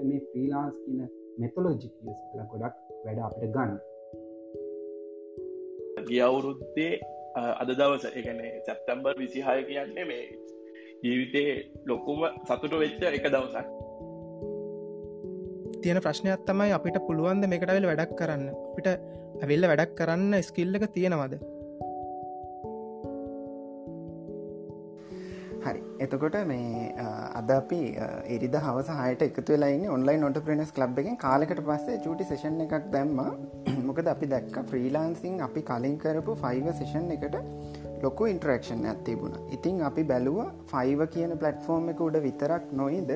අපිට මේ ෆ්‍රීලාන්ස් කියන මෙතොලෝජි කියල ගොඩක් වැඩ අපිට ගන්න. ගියවුරුද්දේ අද දවස එකන සැප්තම්බර් විසිහය කියන්නේ මේ ජීවිතේ ලොකුම සතුට වෙච්ච එක දවසක්. තියෙන ප්‍රශ්නයක් තමයි අපිට පුළුවන්ද මේකටවෙල් වැඩක් කරන්න? අපිට ඇවෙල්ල වැඩක් කරන්න ස්කිල්ල එක තියෙනවද එතකොට මේ අද අපි එරිද හවස හයට එකතු වෙලායින්න ඔන්ලයින් නොට ප්‍රනස් ලබ් එකෙන්. කාලකට පස්සේ චුටි සේෂන් එකක් දැම්ම. මොකද අපි දැක්ක ෆ්‍රීලාන්සිං අපි කලින් කරපු ෆයිව සේෂන් එකට ලොකු ඉන්ට්‍රක්ෂන් ඇත්තිබුණ ඉතින් අපි බැලුව ෆයිව කියන පලට්ෆෝර්ම් එක උඩ විතරක් නොයිද?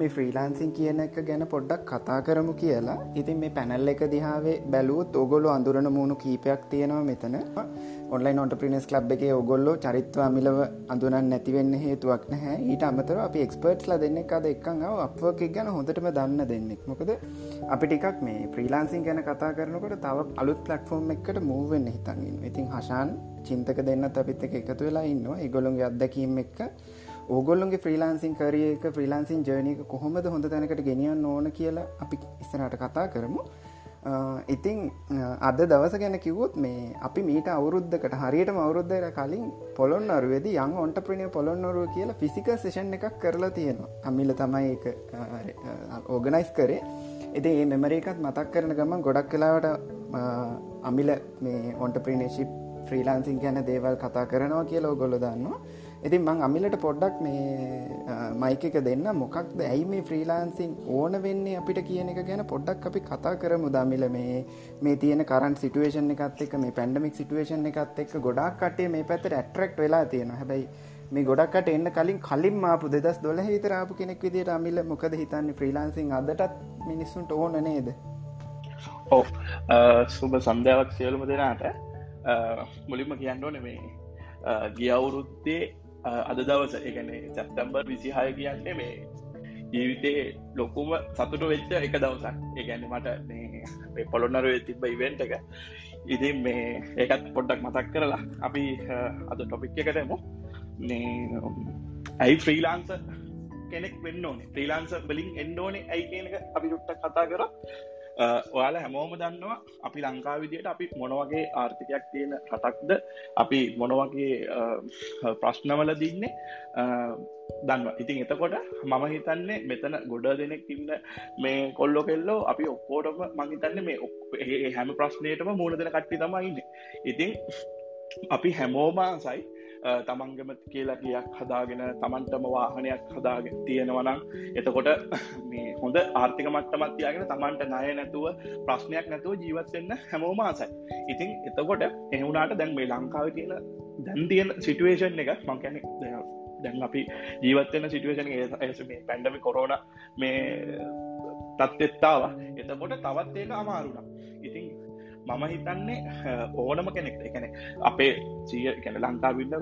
මේ ෆ්‍රීලාන්සින් කියන එක ගැන පොඩ්ඩක් කතා කරමු කියලා. ඉතින් මේ පැනල් එක දිහාවේ බැලුවත් ඔගොලු අඳුරන මුණු කීපයක් තියෙනවා මෙතන. ඔන්ලයින් ඔන්ට ප්‍රිනස් ලබ් එක ඔගොල්ලෝ චරිත්ව මිලව අඳුනන් නැතිවෙන්න හේතුවක් නැහැ. ඊට අමතර අපි එක්ස්පර්ට්ස්ලා දෙන්න අද එක්කං අපවක් ගැන හොඳටම දන්න දෙන්නෙක්. මොකද අපි ටිකක් මේ ෆ්‍රීලාන්සින් ගැන කතා කරනකොට තව අලුත් පලට්ෆෝර්ම් එකට මූවෙන්න හිතන්ගන්න ඉතින් හශාන් චින්තක දෙන්නත් අපිත් එක එකතු වෙලා ඉන්නවා. ඉගොලුන්ගේ අත්දැකීම් එක්ක ඕගොල්ලුන්ගේ ෆ්‍රීලාන්සින් කරියක ෆ්‍රීලාන්සින් ජර්නක කොහොමද හොඳ තැනකට ගෙනියන්න ඕන කියලා අපි ඉස්සනට කතා කරමු. ඉතිං අද දවස ගැන කිවොත් මේ අපි මීට අවුරුද්ධකට හරියට අවුරුද්ධයට කලින් පොළොන් අරුවේද යං ඔන්ට ප්‍රිනිය පොළොන්නරුව කියලා ෆිසික සේෂන් එකක් කරලා තියෙනවා. අමිල තමයි එක ඕගනයිස් කරේ. එති ඒ මෙමරේකත් මතක් කරන ගමන් ගොඩක් කලාවට අමිල මේ ඔන්ට ප්‍රිනේශිප් ෆ්‍රීලාන්සින් ගැන දේවල් කතා කරනවා කියලා ඔගොල්ලො දන්නවා. ඉතින් මං අමිලට පොඩ්ඩක් මේ මයික එක දෙන්න. මොකක්ද? ඇයි මේ ෆ්‍රීලාන්සින් ඕන වෙන්නේ අපිට කියන එක ගැන පොඩ්ඩක් අපි කතා කරමු දමිල මේ මේ තියෙන කරන් සිටුවේෂන් එකත් එක් මේ පැන්ඩමික් සිටුවේෂන් එකත් එක් ගොඩක් කටේ මේ පැතර ඇටරෙක්් වෙලා තියෙන හැබැයි මේ ගොඩක්ට එන්න කලින් කලින් මාපු දෙදස් දොල හිතරාපු කෙනෙක් විදිට අමිල මොකද හිතන්න? ෆ්‍රීලාන්සින් අදටත් මිනිස්සුන්ට ඕන නේද? ඔ සුබ සන්ධාවක් සියලුම දෙනාට. මුලින්ම කියන්න ඕන මේ ගිය අවුරුද්දේ අද දවස. එකනේ සැත්තම්බර් විසිහය කියන්නේ මේ ජීවිතේ ලොකුම සතුට වෙච්ච එක දවසක්. ඒගැන මට මේ පොළොන්නරුව තිබ ඉවෙන්ට එක. ඉතින් මේ ඒකත් පොඩ්ඩක් මතක් කරලා අපි අද ටොපික් එකටමු ඇයි ෆ්‍රීලාන්ස කෙනෙක් වෙන්න ඕනේ? ්‍රීලාන්ස බලින් එන්න ඕනේ ඇයි කියනක අපි ටුට්ට කතා කර ඔයාල හැමෝම දන්නවා අපි ලංකා විදියට අපි මොනවගේ ආර්ථිකයක් තියෙන රටක්ද අපි මොනවගේ ප්‍රශ්නවල දින්නේ දන්න ඉතින් එතකොට මම හිතන්නේ මෙතන ගොඩ දෙනෙක් ඉන්න මේ කොල්ලො කෙල්ලෝ අපි ඔක්කෝටම මහිතන්න මේ ඒ හැම ප්‍රශ්නයටම මූුණ දෙන කට්ටි තමයින්න ඉතින් අපි හැමෝමාසයි තමන්ගම කියලා කියක් හදාගෙන තමන්ටම වාහනයක් හදාගෙන තියෙනවනම් එතකොට මේ හොඳ ආර්ථික මට්ටමත්තියාගෙන තමන්ට නය නැතුව ප්‍රශ්නයක් නැතුව ජීවත්වෙන්න හැමෝම ආසයි. ඉතින් එතකොට එහුණට දැන් මේ ලංකාව තියෙන දැන් තියෙන සිටුවේෂන් එක මංකැනෙ දැන් අපි ජීවත්වන්න සිටුවේෂන් ඇස මේ පැන්ඩමි කොරෝන මේ තත්ත්ෙත්තාව එතකොට තවත් ඒක අමාරුණ ඉතින් මම හිතන්නේ ඕනම කෙනෙක් එකන අපේ සිය කැන ලංකාවින්න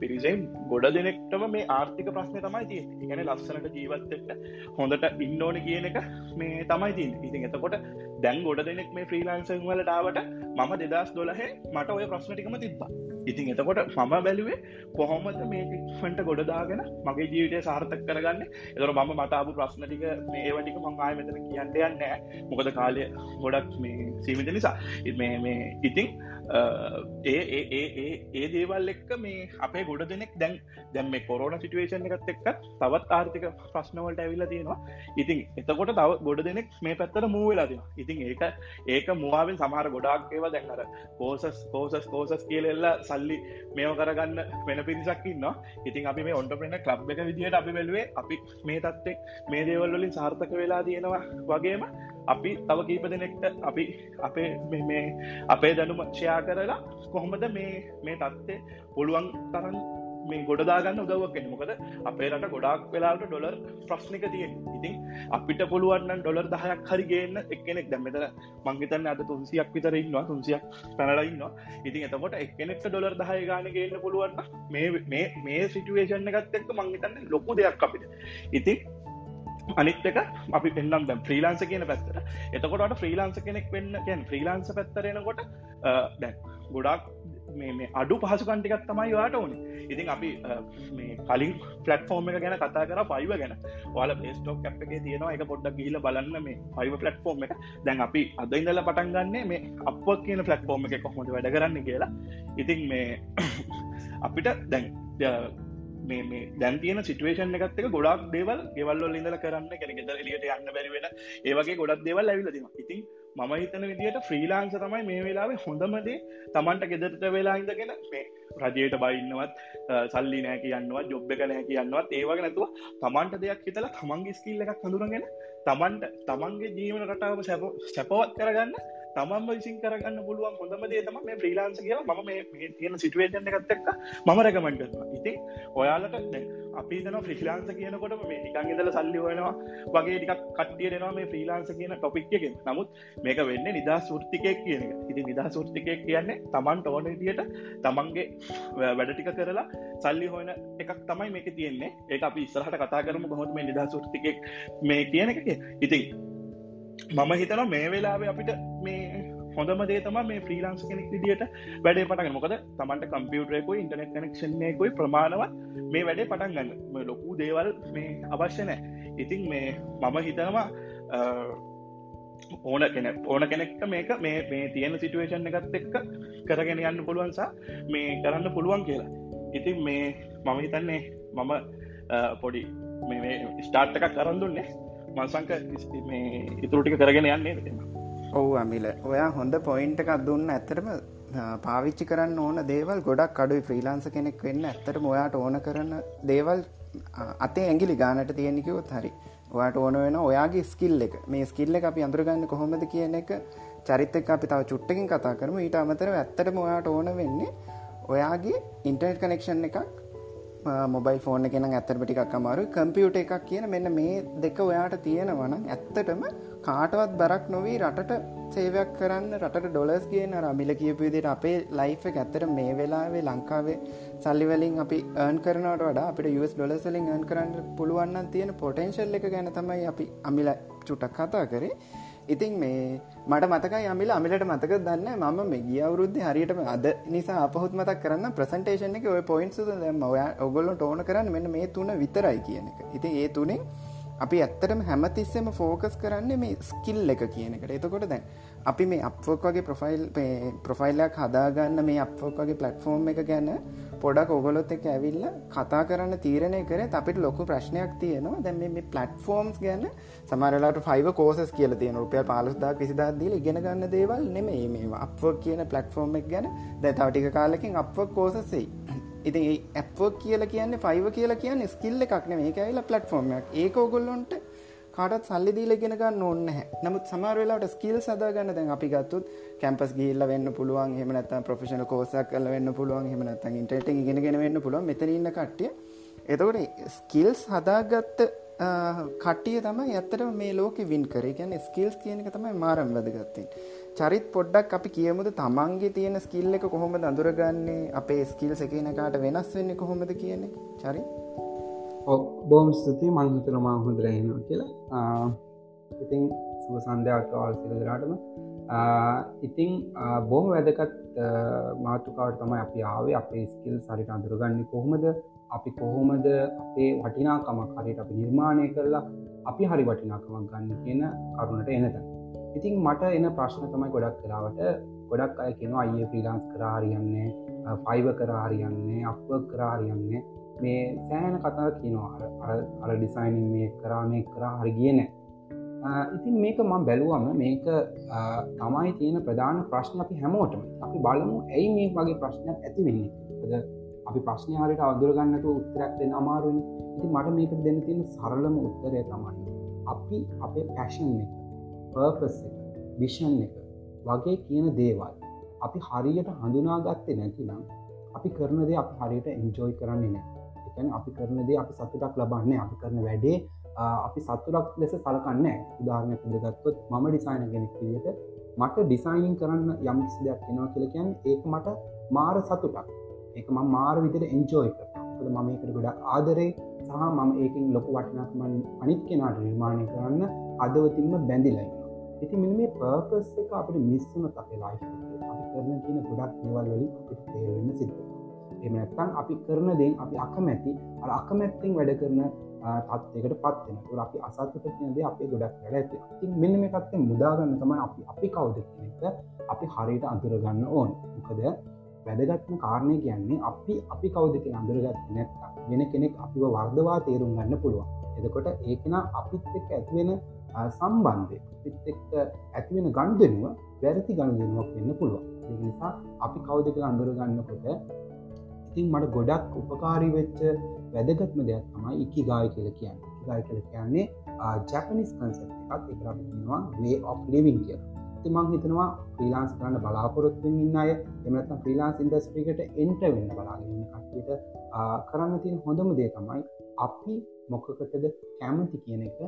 පිරිසේ ගොඩ දෙනෙක්ටම මේ ආර්ථික ප්‍රශ්නය තමයි තිය එකන ලස්සනට ජීවත්තෙට හොඳට ඉන්නඕන කියන එක මේ තමයි තින් ඉතින් එතකොට දැන් ගොඩ දෙනෙක් මේ ෆ්‍රීලාන්සන් වල ඩාවට මම දෙදස් දොලහේ මට ඔය ප්‍රශ්නටිකම තිබ්බා. ඉතින් එතකොට මම බැලුවේ කොහොමද මේෆන්ට ගොඩදාගෙන මගේ ජීවිතය සාර්ථක කරගන්න? එතර මම මටාපු ප්‍රශ්නටික මේවැටික මංආය මෙතන කියන්න යන්න මොකද කාලය ගොඩක් මේ සීමිත නිසා. මේ ඉතිං ඒ ඒ ඒ දේවල් එක්ක මේ අපේ ගොඩ දෙනෙක් දැන් දැම් මේ කොරෝන සිටුවේෂන් එකත් එක්ක තවත් ආර්ථික ප්‍රශ්නවලට ඇවිල්ල තියෙනවා. ඉතින් එතකොට තව ගොඩ දෙනෙක් මේ පැත්තර මූවෙලාතිවා ඉතින් ඒක ඒක මුවාවෙන් සමහර ගොඩක් ඒවා දැන්නර කෝසස් කෝසස් කෝසස් කියලෙල්ල සල්ලි මේව කරගන්න වෙන පිරිසක් ඉන්නවා. ඉතින් අපි මේ ඔොන්ටපෙන කලබ් එක විදිහට අපි බැලුවේ අපි මේ තත්තෙක් මේ දේවල්වලින් සාර්ථක වෙලා තියෙනවා වගේම අපි තව කීප දෙනෙක්ට අපි අපේ මේ අපේ දැනුම ෂයා කරලා කොහොමද මේ මේ තත්ත්ේ පුළුවන් තරන් මේ ගොඩදාගන්න උදවක් මොකද අපේ රට ගොඩක් වෙලාට ඩොලර් ප්‍රශ්නික තියෙන්. ඉතින් අපිට පුළුවන්න ඩොලර් දහයක් හරි ගේන්න එක්කෙනෙක්. දැම්මතර මංගතන්න අද තුන්සියක් විතර ඉන්නවා. තුන්සියක් පැනලඉන්නවා ඉතින් එතකොට එක්කෙනෙක්ට ඩොලර් දහය ගාන ගේන්න පුළුවන්න මේ මේ සිටුවේෂන් එකත් එක්ක මංගතන්න ලොකු දෙයක් අපිට. ඉතින් අනිත් එක අපි පෙන්නම් දැම් ්‍රීලාන්ස කියන පැත්තර එතකොට ෆ්‍රීලාන්ස කෙනෙක් වෙන්න කියන් ්‍රීලාන්ස පැත්තරෙනකොට දැන් ගොඩක් මේ මේ අඩු පහසුකන්ටිකත් තමයි වාට ඕන. ඉතින් අපි මේ කලින් පලටෆෝර්ම එක ගැන කතා කර පයිව ගැන. වාල පේස්ටෝක් කැප් එක තියෙනවා එක පොඩ්ඩක් ගිහිල බලන්න මේ පයිව පලටෆෝර්ම් එක. දැන් අපි අද ඉඳල පටන් ගන්නේ මේ අප කියන පලටෆෝර්ම එක කොහොඳ වැඩ කරන්න කියලා. ඉතින් මේ අපිට දැන් මේ මේ දැන් තියෙන සිටුවේෂන් එකත් එක ගොඩක් දේවල් ගෙවල්ල ඉඳල කරන්න කෙන ගෙද එලියට යන්න බැරිවෙන ඒවගේ ගොඩක් දේවල් ඇවිලදීම ඉතින් මම හිතන විදිට ෆ්‍රීලාන්ස තමයි මේ වෙලාවේ හොඳමදේ තමන්ට ගෙදරට වෙලා ඉඳගෙන මේ රජයට බයින්නවත් සල්ලි නෑ කියන්නවත් ජොබ්බ කනෑ කියන්නවත් ඒවගේ නැතුව තමන්ට දෙයක් හිතලා තමන්ගේ ස්කිල්ල එකක් හඳුරගෙන තමන්ට තමන්ගේ ජීවන රටාව සැප සැපවත් කරගන්න තමම විසින් කරගන්න පුළුවන් හොඳම දේ තම මේ ්‍රීලාන්ස කිය ම මේ තියෙන සිටුවේෂන් එකත් එක්ක මම රැකමට කරනවා. ඉති ඔයාලට අපි තන ෆ්‍රිලාන්ස කියනකොට මේ නිකන් ඉදල සල්ලි වෙනවා වගේ ටිකක් කට්ටියනවා මේ ෆ්‍රීලාන්ස කියන ටොපික් එක නමුත් මේක වෙන්න නිදා සෘතිකයක් කියන එක. ඉති නිදා සෘතිකයක් කියන්නේ තමන්ට ඕන විදියට තමන්ගේ වැඩටික කරලා සල්ලි හොයන එකක් තමයි මේක තියෙන්නේ. ඒ අපි ඉස්සරහට කතා කරම කොහොත් මේ නිදා සෘතිකෙක් මේ කියන එක. ඉතින් මම හිතන මේ වෙලාවේ අපිට මේ හොඳම දේතම මේ ෆ්‍රීලාන්ස් කෙනෙක් විදිට වැඩේ පටග මොකද තමන්ට කම්පියුටරයකුයි ඉන්ටනෙට් කනෙක්ෂන්නයකුයි ප්‍රමාණවත් මේ වැඩේ පටන් ගන්න. ලොකු දේවල් මේ අවශ්‍ය නෑ ඉතින් මේ මම හිතනවා ඕන කෙන ඕන කෙනෙක්ට මේක මේ මේ තියෙන සිටුවේෂන් එකත් එක්ක කරගෙන යන්න පුළුවන්සා මේ කරන්න පුළුවන් කියලා. ඉතින් මේ මම හිතන්නේ මම පොඩි මේ ස්ටාර්ට් එකක් කරන්දුන්නේ මල්සංක ඉතුරටික කරගෙන යන්නේ ඔවු අමිල. ඔයා හොඳ පොයින්ට එකක් දුන්න ඇතරම පාවිච්චි කරන්න ඕන දේවල් ගොඩක් අඩුයි. ෆ්‍රීලාන්ස කෙනෙක් වෙන්න ඇත්තට ඔයාට ඕන කරන දේවල් අතේ ඇගිලි ගානට තියෙනෙකවොත් හරි. ඔයාට ඕන වෙන ඔයාගේ ස්කිල් එක. මේ ස්කිල්ල එක අපි අඳුරගන්න කොහොමද කියන එක චරිතක අපි තව චුට්ටකින් කතා කරම. ඊට අමතර ඇත්තටම ඔයාට ඕන වෙන්නේ ඔයාගේ ඉන්ටර්නට් කනෙක්ෂන් එකක් මොබයිල් ෆෝන් එකෙන ඇත්තට ටිකක් අමාරු කම්පියුට එකක් කියන මෙන්න මේ දෙක ඔයාට තියෙනවන ඇත්තටම කාටවත් බරක් නොවී රටට සේවයක් කරන්න රට ඩොලස් කියන රමිල කියපු විදිට අපේ ලයිෆ් එක ඇත්තට මේ වෙලාවේ ලංකාවේ සල්ලිවලින් අපි ඒන් කරනට වඩා අපිට යස් ඩොලස්ලින් ඒන් කරන්න පුළුවන්න තියෙන පොටෙන්ශල් එක ගැන තමයි අපි අමිල චුටක් කතා කරේ. ඉතින් මේ මට මතකයි අමිල අමිලට මතක දන්න මම මේ ගිය අවුරුද්ධ හරියටම අද නිසා අපහුත් මතක් කරන්න ප්‍රසන්ටේෂන් එක ඔය පොයින්සු දැම ඔය ඔගොල්ලොට ඕන කරන්න මෙන්න මේ තුන විතරයි කියන එක. ඉතින් ඒ තුනෙන් අපි ඇත්තටම හැමතිස්සෙම ෆෝකස් කරන්න මේ ස්කිල් එක කියන එකට. එතකොට දැන් අපි මේ අප්ෆෝක් වගේ ප්‍රොෆයිල් ප්‍රොෆයිල්ලයක් හදාගන්න මේ අප්ෆෝක් වගේ පලට්ෆෝර්ම් එක ගැන පොඩක් ඔගොලොත් එක ඇවිල්ල කතා කරන්න තීරණය කර අපිට ලොකු ප්‍රශ්නයක් තියෙනවා. දැන් මේ පලට්ෆෝර්ම්ස් ගැන සමරලාට ෆයිව කෝසස් කියල තිය රුපිය පාලස්දා කිසිදාදීල ඉගෙන ගන්න දේවල් නෙමේ මේ අප්වක් කියන පලට්ෆෝර්ම් එක ගැන දැ තවටික කාලකින් අප්වක් කෝසසෙයි ඉති ඇප්වක් කියල කියන්න ෆයිව කියලා කියන්න ස්කිල්ල එකක්න මේ ඇයිල පලට්ෆෝර්ම්යක් ඒක ඔගොල්ලොන්ට කාටත් සල්ලි දීල ගෙන ගන්න ඕන්න නමුත් සමාරවෙලාට ස්කිල් සදාගන්න දැන් අපි ගත්තුත් කැම්පස් ගිල්ල වෙන්න පුළුවන්. හෙමනත් ප්‍රෆිෂන කෝසක් කල වෙන්න පුළුවන්. හෙමනත් ඉන්ටට ගෙනගෙන වෙන්න පුළුවන්. මෙතනන්න කට්ටිය. එතකොට ස්කිල්ස් හදාගත්ත කට්ටිය තමයි ඇත්තට මේ ලෝක වින් කරේ. ගැන ස්කිල්ස් කියනක තමයි මාරම් වැදගත්තින් චරිත් පොඩ්ඩක් අපි කියමුද? තමන්ගේ තියෙන ස්කිල්ල එක කොහොම දඳුරගන්නේ අපේ ස්කිල් එකනකාට වෙනස් වෙන්න කොහොමද කියන චරි බෝම් ස්තුතියි. මංහිතර මා හොඳරහෙනවා කියලා. ඉතිං සුව සන්ධයක් අවල් සිලදරාටම ඉතිං බොහම වැදකත් මාතුකාවට තමයි අපි ආවේ. අපේ ස්කිල් සරිට අඳුරගන්න කොහොමද? අපි කොහොමද අපේ වටිනාකමක් හරිට අපි නිර්මාණය කරලා අපි හරි වටිනාකමක් ගන්න කියන කරුණට එනත ඉතිං මට එන ප්‍රශ්න තමයි ගොඩක් කලාවට ගොඩක් අය කෙනවා අයේ ප්‍රීලාන්ස් කරාරියන්නේ ෆයිව කරාරියන්නේ අප කරාරියන්නේ මේ සෑන කතා කියනවා. අර ඩිසයිනින් මේ කරා මේ කරා හරි කියන ඉතින් මේක මං බැලුවම මේක තමයි තියෙන ප්‍රධාන ප්‍රශ්න අපි හැමෝටම. අපි බලමු ඇයි මේ වගේ ප්‍රශ්නයක් ඇති වෙන්නේ? අපි ප්‍රශ්නය හරිට අදුරගන්නතු උත්තරයක් දෙන්න අමාරුවනි ඉති මට මේක දෙන්න තියෙන සරලම උත්තරය තමයි අපි අපේ පැෂන් එක පර්පස් එක විෂන් එක වගේ කියන දේවල් අපි හරියට හඳුනාගත්තේ නැතිනම් අපි කරන දේ අපි හරියට එන්ජෝයි කරන්නේ නෑ එකන අපි කරන දේ අපි සතුටක් ලබන්නේ අපි කරන වැඩේ අපි සතුරක් ලෙස සලකන්න උදාරණය පුදගත්කොත් මම ඩිසයින කෙනෙක් විදිට මට ඩිසයිනින් කරන්න යම් කිසි දෙයක් කෙනවා කියලකයන් ඒක මට මාර සතුටක්. ඒක ම මාර විදිර එන්ජෝයි කර මම එකට ගොඩක් ආදරේ සහ මම ඒකින් ලොකු වටනක්මන් අනිත් කෙනාට නිර්මාණය කරන්න අදවතින්ම බැඳිලයි ඉති මිනි මේ පර්පස් එක අපට මිස්සුන අපේ ලයි් අපි කරන කියන ගොඩක් දේවල් වලින් අපිට තේරවෙන්න සිද්ධ එමනත්තන් අපි කරන දෙෙන් අපි අකමැති අ අකමැත්තිෙන් වැඩ කරන තත්වකට පත්වෙන තුර අපි අසතුට කියනද අපේ ගොඩක් වැඩ ඇති ති මෙන්න මේ පත්තේ මුදාගන්න තමයි අපි අපි කවුද කියනක අපි හරියට අඳුරගන්න ඕන්. මොකද වැදගත්ම කාරණය කියන්නේ අපි අපි කවුදක අඳුරගත් නැත්තා වෙන කෙනෙක් අපිව වර්දවා තේරුම් ගන්න පුළුවන්. එදකොට ඒකෙන අපිත් එක් ඇත්වෙන සම්බන්ධය. පිත් එක්ක ඇතිවෙන ගණු දෙනුව වැරති ගණු දෙනුවක් වෙන්න පුළුවන්. නිසා අපි කවුදක අඳුර ගන්නකොට ඉතින් මට ගොඩක් උපකාරී වෙච්ච වැදගත්ම දෙයක් තමයි ඉකි ගාය කියල කියන්න ගාය කල කියන්නේ ජැපනිස් කන්සප් එකත් එකරනවා වේ of ලිවින් කියලා. තිමං හිතනවා ්‍රීලාන්ස් කරන්න බලාපොරොත්තුවෙන් ඉන්න අය එමනත්ම ්‍රීලාන්ස් ඉන්දස්ට්‍රිකට එන්ට වෙන්න බලාගන්න කටට කරන්න තියෙන හොඳම දේ තමයි අපි මොකකටද කැමති කියන එක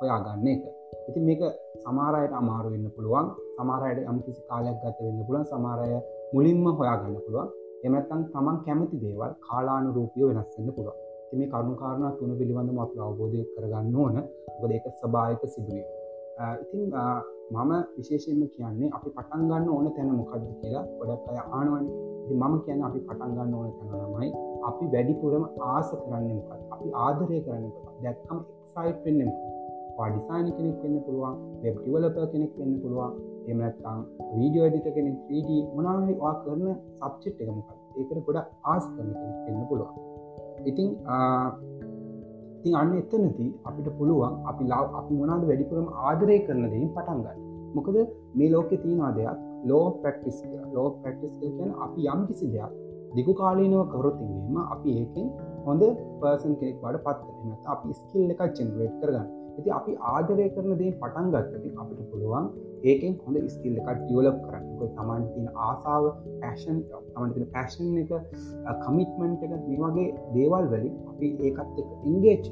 හොයාගන්න එක. ඉති මේක සමාරයට අමාරු වෙන්න පුළුවන්. සමාරයට යම් කිසි කාලයක් ගත වෙන්න පුළුවන්. සමාරය මුලින්ම හොයාගන්න පුළුවන්. එමත්තන් තමන් කැමති දේවල් කාලානු රූපියෝ වෙනස්සන්න පුළුව තිම කරුණු කාරණ තුන පිළිබඳම අප අවබෝධය කරගන්න ඕන. ගොද එක සභායක සිදුවේ ඉතින් මම විශේෂයෙන්ම කියන්නේ අපි පටන් ගන්න ඕන තැන මොකක්ද කියලා ගොඩක් අය ආනුවන් මම කියන අපි පටන් ගන්න ඕන තැනමයි අපි වැඩිපුරම ආස කරන්න මොකක් අපි ආදරය කරන්න දැක්කම එක්සයිට් වෙන්න ඩිසායින කෙනෙක් වෙන්න පුළුවන් වෙබ් ටිවලප කෙනෙක් වෙන්න පුළුවන්. එමනත්තං වීඩියෝ එඩිට කෙනෙක් 3D මොනාහරි වා කරන සබ්චෙට් එකමක ඒකට ගොඩ ආස් කරන කෙනෙක් වෙන්න පුළුවන්. ඉතිං ඉතින් අන්න එතනති අපිට පුළුවන් අපි ලාව අපි මොනාද වැඩිපුරම ආදරය කරන දෙයින් පටන්ගන්න මොකද මේ ලෝකෙ තියෙනවා දෙයක් ලෝ පැක්ටිස් ලෝ පැක්ටිස් කියන අපි යම් කිසි දෙයක් දිගු කාලීනව කරොතින්ම අපි ඒකින් හොඳ පර්සන් කෙනෙක් වඩ පත්වන අපි ස්කිල් එක චෙනරේට් කරගන්න ඇති අපි ආදරය කරන දේ පටන් ගත්තති අපිට පුළුවන් ඒකෙන් හොඳ ස්කිල් එකක් ඩියවලප් කරන්න. තමන් තින ආසාාව පැෂන් තමන්තින පැෂන් එක කමිට්මන්ට් එක මේ වගේ දේවල් වලින් අපි ඒකත් එක ඉංගේච්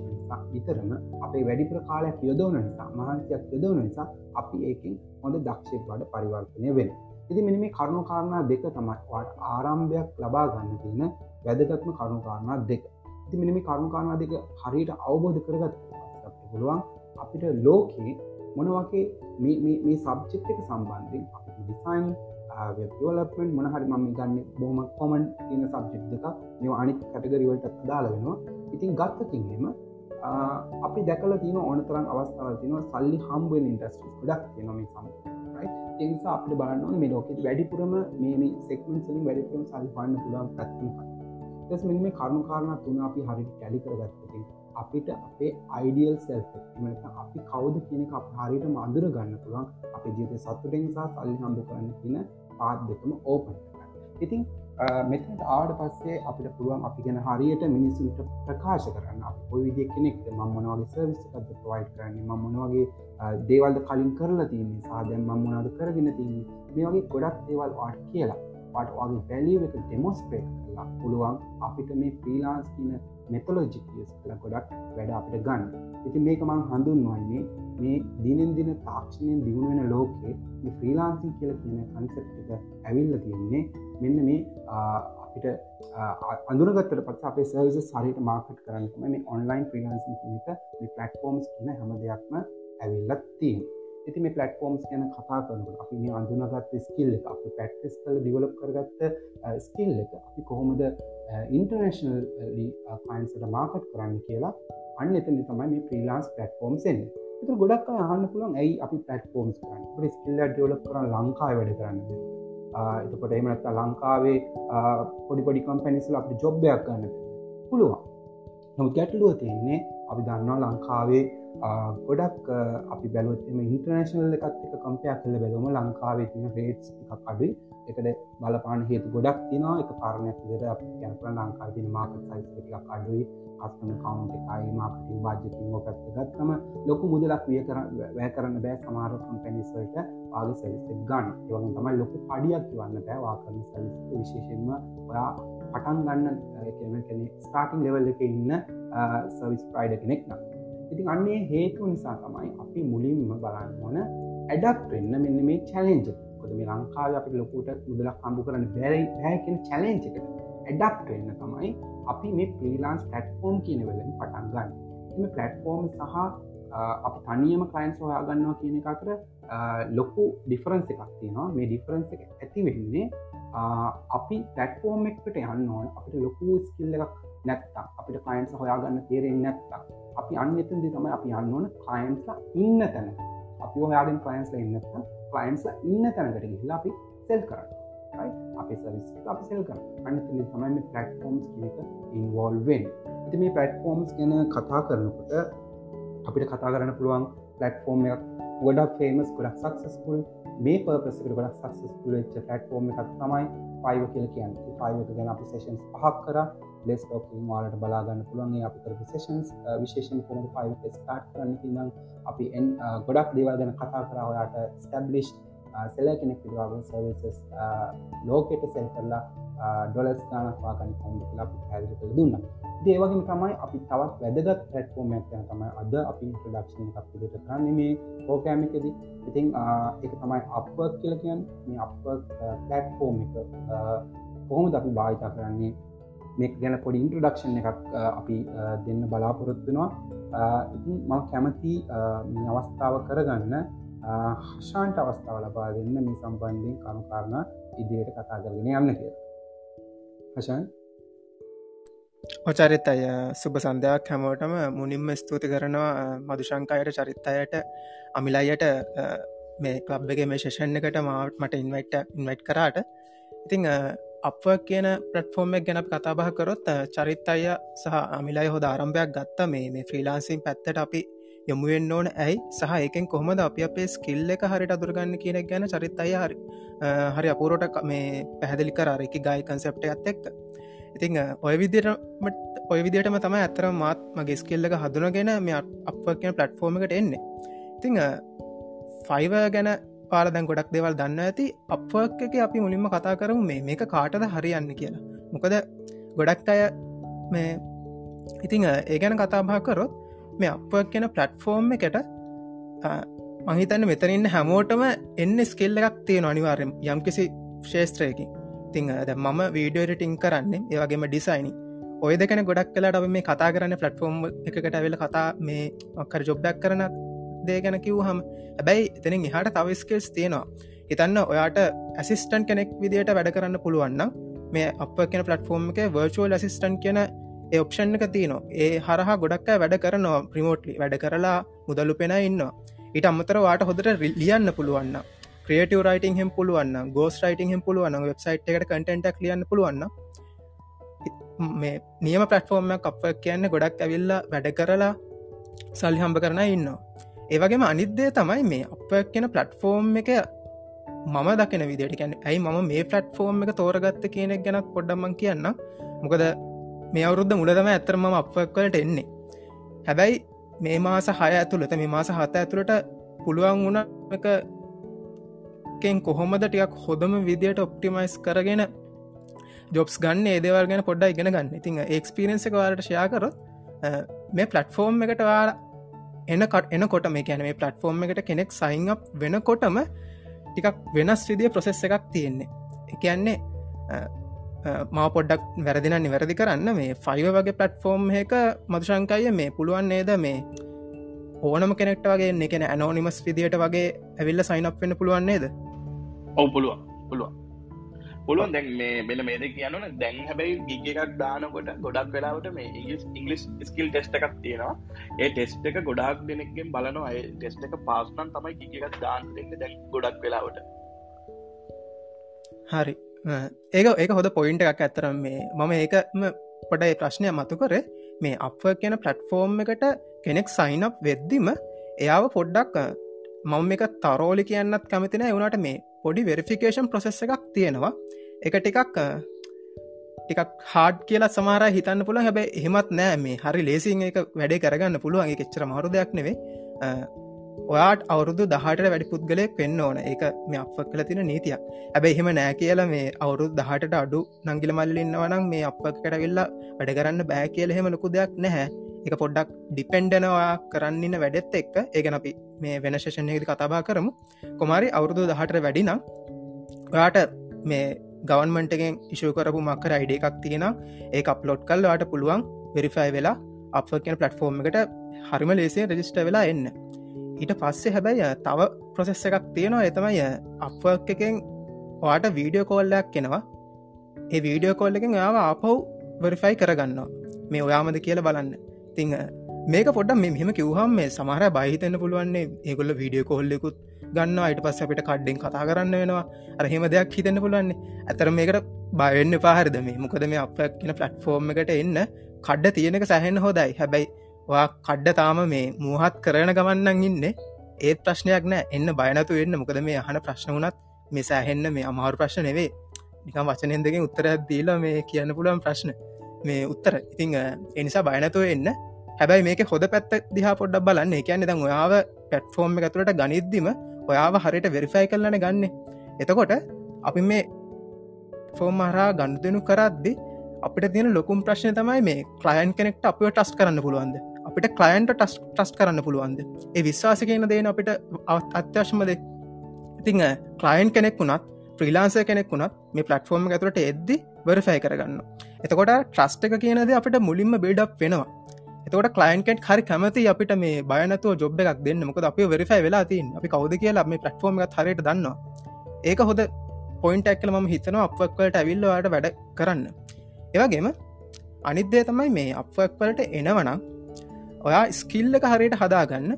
විතරම අපේ වැඩි ප්‍රකාලයක් යොදවන නිසා මහන්සයක් යොදවන නිසා අපි ඒකින් හොඳ දක්ෂය වඩ පරිවර්තනය වෙන ඉති මෙනි මේ කරුණු කාරණා දෙක තමයි වාට ආරම්භයක් ලබා ගන්න තියෙන වැදගත්ම කරුණු කාරණා දෙක. ඉති මිනිමි කරුණු කාරණා දෙක හරියට අවබෝධ කරගත් පුළුවන් අපිට ලෝකයේ මොනවගේ මේ සබ්චෙක්් එක සම්බන්ධින් අපි ඩිසයින් වෙලපෙන් මොනහරි මම ගන්න බොහම කොමන් තින සබ්ජෙක්් දෙක මෙ අනික් කටගරිවලට දාල වෙනවා. ඉතින් ගත්තතින්ම අපි දැකල තින ඕනතරන් අවස්ථාව තින සල්ලි හම්බුවෙන් ඉන්ටස්ට්‍රස් ගොඩක් තිනොම සම එනිසා අපට බලන්න මේ ලෝකෙ වැඩිපුරම මේ සෙක්මන් සලින් වැඩිපුරම සල්ලි පන්න පුළන් පැත්ම ස් මෙ මේ කරුණු කාරණ තුන අපි හරි කැලි කරගත්තතින් අපිට අපේ අයිඩියල් සෙල් අපි කවුද කියන අප හරිට මඳුර ගන්න පුළුවන්. අප ජීත සතුටෙන් සහ සල්ලි හම්බ කරන්න කියන පාත් දෙකම ඕපන් ඉතින් මෙතට ආඩ පස්සේ අපිට පුළුවන් අපි ගැන හරියට මිනිසුන්ට ප්‍රකාශ කරන්න. අප පොවිදිය කෙනෙක් ම මොනවගේ සර්විස්කද ප්‍රවයි් කරන්නේ? ම මොනවගේ දේවල්ද කලින් කරලා තියන්නේ සාධයන් ම මොනාද කරගෙන තියන්නේ මේ වගේ ගොඩක් දේවල් වාට කියලා. පට වගේ පැලිය එක ඩෙමොස්පේට් කරලා පුළුවන් අපිට මේ ෆ්‍රීලාන්ස් කියන මෙතලෝජිකස් කළ ගොඩක් වැඩ අපට ගන්න. ඉති මේක මං හඳුන්වන්නේ මේ දිනෙන් දින තාක්ෂණයෙන් දියුණුවෙන ලෝකේ මේ ෆ්‍රීලාන්සින් කියල කියන කන්සෙප් එක ඇවිල්ල තියෙන්නේ මෙන්න මේ අපිට අඳුරගත්තට පත් අපේ සර්විස සරිට මාකට් කරන්නම මේ ඔන්ලයින් ෆ්‍රීලාන්සින් කියනක මේ පලට්ෆෝම්ස් කියන හැම දෙයක්ම ඇවිල්ලත් තිීන් ඇති මේ පලටෆෝම්ස් ගැන කතා කරනකට අපි මේ අඳුනගත්ත ස්කිල් එක අප පැක්ටිස් කල ඩිවලප් කරගත්ත ස්කිල් එක අපි කොහොමද ඉන්ටර්නේශනල් පයින්සට මාකට් කරන්න කියලා අන්න එතනි තමයි මේ ප්‍රීලාන්ස් පලටෆෝම් සෙන් එතු ගොඩක් අහන්න පුළන් ඇයි අපි පලටෆෝම්ස් කරන්න? ස්කිල්ල ඩියවලප් කරන ලංකායි වැඩ කරන්න. එතකොට එමනත්තා ලංකාවේ පොඩිපොඩි කම්පැනිස්ල අප ජොබ්බයක් ගන්න පුළුවන්. නො ගැටලුව තියන්නේ අපි දන්නවා ලංකාවේ ගොඩක් අපි බැලුවත්ම ඉන්ටර්නේශනල් එකත් එක කම්පයක් කල බැලුම ලංකාවේ තින රේට්ස් එකක් අඩුයි. එකට බලපාන හේතු ගොඩක් තිනවා එක කාරණයක් විර අප යනපන ලංකා තින මාකත් සයිස් එකක් අඩුයි. කස්ටම කවන්් එකයි මාකටින් බාජතින් ෝකත්ත ගත්තම ලොකු මුදලක් විය කර වැෑ කරන්න බෑ. සමාරකම් පැනිස්වලට ආග සැවිස්ත ගන්න. ඒවගේ තමයි ලොකු පඩියක් වන්න බෑ. වා කරන සැවිස්ත විශේෂෙන්ම ඔයා පටන් ගන්න කෙන ස්ටාටිං ලෙවල් එක ඉන්න සවිස් ප්‍රයිඩ කෙනෙක් නම්. ඉතින් අන්නේ හේතු නිසා තමයි අපි මුලින්ම බලන්න ඕන ඇඩක් වෙන්න මෙන්න මේ චලෙන්ජ කොද මේ ලංකාව අපි ලොකුට මුදලක් කම්පු කරන්න බැරයි හැකෙන චලෙන්ජකට ඇඩක් වෙන්න තමයි අපි මේ ප්‍රීලාන්ස් පටෆෝම් කියන වෙලින් පටන් ගන්න. එම පලටෆෝර්ම් සහ අපි තනියම කලයින්ස් හොයාගන්නවා කියන එක අතර ලොකු ඩිෆරන්ස් එකක් තියෙනවා. මේ ඩිෆරන්ස් එක ඇති වෙන්නේ අපි පැට්ෆෝර්ම් එකට යන්න ඕන. අපිට ලොකු ස්කිල්ල එකක් නැත්තා අපිට කයින්ස් හොයාගන්න තේරෙන් නැත්තා අපි අන්න එතන්දි තමයි අපි අන්න ඕන කයින්ස්ලා ඉන්න තැන. අපි හොයාගෙන් කයින්ස්ල ඉන්නත්ත කයින්ස්ලා ඉන්න තැනකට ගිහිලා අපි සෙල් කරන්න අප සවිස් අපි සෙල් කර අන්න තමයි පලටෆෝම්ස් කියක ඉන්වෝල්වෙන් ඇති මේ පලටෆෝම්ස් ගැන කතා කරනකොට අපිට කතා කරන්න පුළුවන් පලටෆෝර්ම් එකක් ගොඩක් ෆේමස් ගොඩක් සක්සස්කුල් මේ පර්පසකට ගොඩක් සක්සස්කුල ච්ච පලටෆෝර්ම් එකක් තමයි පයිව කියල කියන්න. පයිවක ගැන අපි සේෂන්ස් පහක් කර. ලෙස් ෝකින් වාලට බලාගන්න පුළුවන්ගේ අපි කර සේෂන්ස් විශේෂන් කොම පයිව ස්ටාට් කරන්න නම් අපි එන් ගොඩක් දේවල් ගැන කතා කරාවයාට ස්ටබ්ලිෂ් සෙල කෙනෙක් පිවාග සර්විසස් ලෝකෙට සෙල් කරලා ඩොලස් ගානක් වාගන්න කොම කියලා පැදිි කළ දුන්න. දේවගේම තමයි අපි තවත් වැදගත් පැට්ෆෝර්ම් ඇතන තමයි අද අපි ප්‍රඩක්ෂණ එකක් විදිට කරන්න. මේ පෝකෑමිකද ඉතින් එක තමයි අප කියල කියන් මේ අප පලට්ෆෝර්ම් එක කොහොම අපි භාවිතා කරන්නේ? මේ ගැන පොඩි ඉන්ට්‍රඩක්ෂන් එකක් අපි දෙන්න බලාපොරොත්තුනවා ඉතින් ම කැමති අවස්ථාව කරගන්න හෂාන්ට අවස්ථාව ලබා දෙන්න මේ සම්බන්ධයෙන් කනුකාරණ ඉදියට කතා කරගෙන යන්න කිය හෂන්? ඔචරිත් අය සුබ සන්ධයක් හැමෝටම මුනින්ම ස්තුති කරනවා මදුශංකායට චරිත්තයට අමිලයියට මේ කලබ්බගේ මේ ශෂණ එකට මට ඉන්වයිට ඉන්වයිට් කරාට. ඉතිං අප කියන පටෆෝර්ම් එක ගැන කතාබහ කරොත් චරිත් අය සහ අමිලයි හොද ආරම්භයක් ගත්ත මේ මේ ෆ්‍රීලාන්සින් පැත්තට අපි යොමුුවෙන් ඕන ඇයි? සහ ඒකෙන් කොහොමද අපි අපේ ස්කිල්ල එක හරිට අදුරගන්න කියනෙක් ගැන චරිත් අය හරි හරි අපූරෝට මේ පැහැදිලි කරාර එක ගයි කන්සෙප්ට ඇත් එක්ක. ඉතිං ඔය විදිරමට ඔය විදිටම තම ඇතර මාත් මගේ ස්කිල්ලක හදුනගෙන මේ අප කියන පලට්ෆෝර්ම එකට එන්නේ. ඉතිං ෆයිව ගැන පාල දැන් ගොඩක් දෙවල් දන්න ඇති අපක් එක අපි මුලින්ම කතා කරමු මේ මේක කාටද හරියන්න කියලා. මොකද ගොඩක් අය මේ ඉතිං ඒ ගැන කතාභා කරොත් මේ අප කියන පලට්ෆෝර්ම් එකට මහිතන්න මෙතනන්න හැමෝටම එන්න ස්කෙල්ල එකක් තියෙන අනිවාර්යම යම්කිසි ශේත්‍රයකින් තිං ද මම වීඩියෝටිං කරන්නේ ඒවගේම ඩිසයිනි ඔය දෙකන ගොඩක් කලාට අප මේ කතා කරන්න පලටෆෝර්ම් එකට ඇවෙල කතා මේ ඔක්කර ජොබ්ඩක් කරන දේ ගැන කිව් හම හැබැයි එතනින් එහට තවස්කල්ස් තියෙනවා. හිතන්න ඔයාට ඇසිස්ටන් කෙනෙක් විදිට වැඩ කරන්න පුළුවන්න මේ අප කියෙන පලටෆෝර්ම් එක වර්චුවල් ඇසිස්ටන් කියන ඔප්ෂන් එක තියනවා. ඒ හරහා ගොඩක් වැඩ කරනවා ප්‍රිමෝට්ලි වැඩ කරලා මුදල්ලු පෙන ඉන්නවා. ඊට අමතර වාට හොදට ලියන්න පුළුවන්න ක්‍රියටව රයිටන් හෙම පුළුවන්න ගෝස් රයිටන් හෙම පුළුවන්න වෙබ්සයිට් එකට කටට ලියන්න පුළුවන්න මේ නියම පලටෆෝර්ම අප කියන්න ගොඩක් ඇවිල්ලා වැඩ කරලා සල්ලි හම්බ කරන ඉන්නවා. ඒවගේම අනිද්දේ තමයි මේ අප කියන පලට්ෆෝර්ම් එක මම දකින විදිට කියන්න ඇයි මම මේ පලට්ෆෝර්ම් එක තෝරගත්ත කියනෙක් ගැනක් පොඩ්ඩම්මන් කියන්න මොකද මේ අවුරුද්ධ මුලදම ඇතරම අපක්වලට එන්නේ. හැබැයි මේ මාස හය ඇතුළත මේ මාස හත ඇතුළට පුළුවන් වුණ එක කෙන් කොහොමද ටිකක් හොඳම විදියට ඔප්ටිමයිස් කරගෙන ජොබ්ස් ගන්න ඒදවල් ගැන පොඩ්ඩ ඉගෙන ගන්න. ඉතින් ඒක්ස්පිරන්ස එක වාලට ෂයාකරොත් මේ පලට්ෆෝර්ම් එකට වාල එනකට එනකොට මේ කියන මේ පලට්ෆෝර්ම් එකට කෙනෙක් සයින් අප් වෙනකොටම ටිකක් වෙනස් විදිිය ප්‍රසෙස් එකක් තියෙන්නේ. එකන්නේ මා පොඩ්ඩක් වැරදින නිවැරදි කරන්න මේ ෆයිව වගේ පලට්ෆෝර්ම් එක මදුශංකය මේ පුළුවන් නේද මේ ඕනම කෙනෙක්ට වගේ එකන ඇනෝනිමස් විදියට වගේ ඇවිල්ල සයිනක් වෙන්න පුළුවන් නේද? ඔව පුළුවන් පුළුවන්. පුළුවන් දැන් මේ මෙල මේද කියන්නන දැන් හැබැයි ගිග එකක් දානකොට ගොඩක් වෙලාවට මේ ඉංගලිස් ඉංගලිස් ස්කිල් ටෙස්ට එකක් තියෙනවා. ඒ ටෙස්ට එක ගොඩක් දෙනෙක්ගෙන් බලනවා. අය ටෙස්ට එක පාස්නන් තමයි ගිග එකක් දාන්න දෙන්න දැන් ගොඩක් වෙලාවට. හරි. ඒක ඒක හොද පොයින්ට එකක්. ඇතරම් මේ මම ඒකම පොඩයි ප්‍රශ්නය මතු කර. මේ අප කියන පලට්ෆෝර්ම් එකට කෙනෙක් සයිනප් වෙද්දිම එයාව පොඩ්ඩක් මම එක තරෝලි කියන්නත් කැමතින එවුණට මේ පොඩි වෙරිෆිකේෂන් ප්‍රසෙස් එකක් තියෙනවා. එක ටිකක් ටිකක් හාඩ් කියලා සමාර හිතන්න පුළ හැබැ එහෙමත් නෑ. මේ හරි ලේසින් එක වැඩේ කරගන්න පුළුවන්. එච්චර මරු දෙයක් නෙවේ ඔයාට අවුරුදු දහට වැඩි පුද්ගලයෙක් වෙන්න ඕන. ඒක මේ අප කල තින නීතිය ඇබැ එහෙම නෑ කියල මේ අවුරුදු දහට අඩු නංගිල මල්ලින්නවනම් මේ අප කරවෙල්ලා වැඩ කරන්න බෑ කියල එහෙම ලොකු දෙයක් නැහැ. එක පොඩ්ඩක් ඩිපෙන්ඩනවා කරන්නන්න වැඩෙත් එක්ක. ඒගැන අපි මේ වෙන ශෂණයකි කතාබා කරමු. කොමරි අවුරුදු දහට වැඩිනම් ඔයාට මේ ගවන්මටගෙන් ඉශෂ කරපු මක්කර අයිඩ එකක් තියෙන ඒ අප්ලෝඩ් කල් වාට පුළුවන් වෙරිෆයි වෙලා අප කියන පලට්ෆෝර්ම් එකට හරිම ලේසේ රජිස්ට වෙලා එන්න. ඊට පස්සේ හැබැයි තව ප්‍රොසෙස් එකක් තියෙනවා. එතමයි අප එකෙන් වාට වීඩියෝ කෝල්ලයක් කෙනවා ඒ වීඩියෝ කොල්ල එකෙන් යාව ආපව් වරිෆයි කරගන්නවා. මේ ඔයාමද කියල බලන්න. තිං මේක පොඩ මෙහෙම කිවහම් මේ සමහර බහිතන්න පුළුවන්නේ ඒගොල්ල වීඩියෝ කොල්ලෙකුත් ගන්න අයිට පස්ස අපිට කඩ්ඩෙන් කතා කරන්න වෙනවා. අරහෙම දෙයක් හිතන්න පුළුවන්නේ ඇතර මේකට බයවෙන්න පාහරද මේ? මොකද මේ අප කියන පලට්ෆෝර්ම් එකට එන්න කඩ්ඩ තියෙනක සැහෙන් හොදයි. හැබැයි වා කඩ්ඩ තාම මේ මුහත් කරන ගමන්නන් ඉන්න. ඒත් ප්‍රශ්නයක් නෑ. එන්න බයනතු වෙන්න මොකද මේ අහන ප්‍රශ්න වුණත් මේ සෑහෙන්න මේ අමාරු ප්‍රශ්න නෙවේ නිකම් වචනෙන් දෙකින් උත්තර දීලා මේ කියන්න පුළුවන් ප්‍රශ්න. මේ උත්තර. ඉතිං එනිසා බයනතුව එන්න. හැබැයි මේක හොද පැත්ත දිහා පොඩ්ඩක් බලන්න. එකන්න දං ඔයාව පැට්ෆෝර්ම් එකතුළට ගනිද්දිම ඔයාව හරිට වෙරිෆයි කරලන ගන්න. එතකොට අපි මේ ෆෝර්ම් හරා ගණදනු කරද්දි අපිට තියෙන ලොකුම් ප්‍රශ්නය තමයි මේ කලයන් කෙනෙක්ට අපිව ටස් කරන්න පුළුවන්ද? අපිට කලයින්ට ටස් ටස් කරන්න පුළුවන්ද? ඒ විශ්වාස කියන දේන අපිට අත්‍යවශ්‍යමද? ඉතිං කලයින් කෙනෙක් වුණත් ්‍රීලාන්සය කෙනෙක් වුණත් මේ පලටෆෝර්ම් ඇතුරට එද්දි වරෆයි කරගන්න එතකොට ට්‍රස්ට එක කියනද අපිට මුලින්ම බිල්ඩක් වෙනවා. එතකොට කලයින්කට හරි කැමති අපිට මේ බයනතු ජොබ් එකක් දෙන්න. මොකද අපි වෙරිෆයි වෙලා තින් අපි කවද කියලා මේ පලටෆෝර්ම් එක හරියට දන්නවා. ඒක හොද පොයින්ට ඇක්කල ම හිතනවා අපක්වලට ඇවිල්ලවාට වැඩ කරන්න. ඒවගේම අනිද්දේ තමයි මේ අපක්වලට එනවනම් ඔයා ස්කිල්ල එක හරියට හදාගන්න.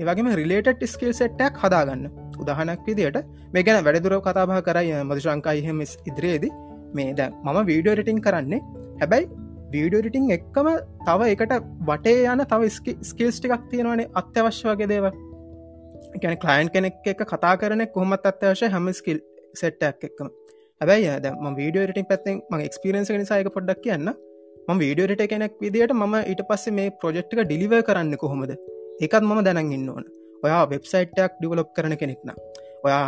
ඒවගේම රිලේට ස්කිල් සෙට්ටක් හදාගන්න. උදහනක් විදියට මේ ගැන වැඩදුරව කතාබහ කරයි මදුශංකායිහෙම ඉදිරියේදී. මේ දැ මම වීඩියෝ රටිං කරන්නේ. හැබැයි වීඩියෝ රිටිං එක්කම තව එකට වටේ යන තව ස්කිල්ස් ටිකක් තියෙනවනේ අත්‍යවශ්‍ය වගේ දේව ගැන කලයින් කෙනෙක් එක කතා කරන කොහොමත් අත්‍යවශය හැම ස්කිල් සෙට්ටක් එක්කම. හැබැයි ම වීඩියෝ රිටින් පැත්තෙන් ම එක්ස්පිරන්ස නිසායක පොඩ්ඩක් කියන්න. ම වීඩියෝ රිට කෙනෙක් විදිට ම ඊට පස්සේ මේ ප්‍රජෙක්්ක ඩිලිව කරන්න කොහොමද? ඒකත් මම දැනග ඉන්න ඕන. ඔයා වෙබ්සයිට්ටක් ඩිවලොප් කරන කෙනෙක්න ඔයා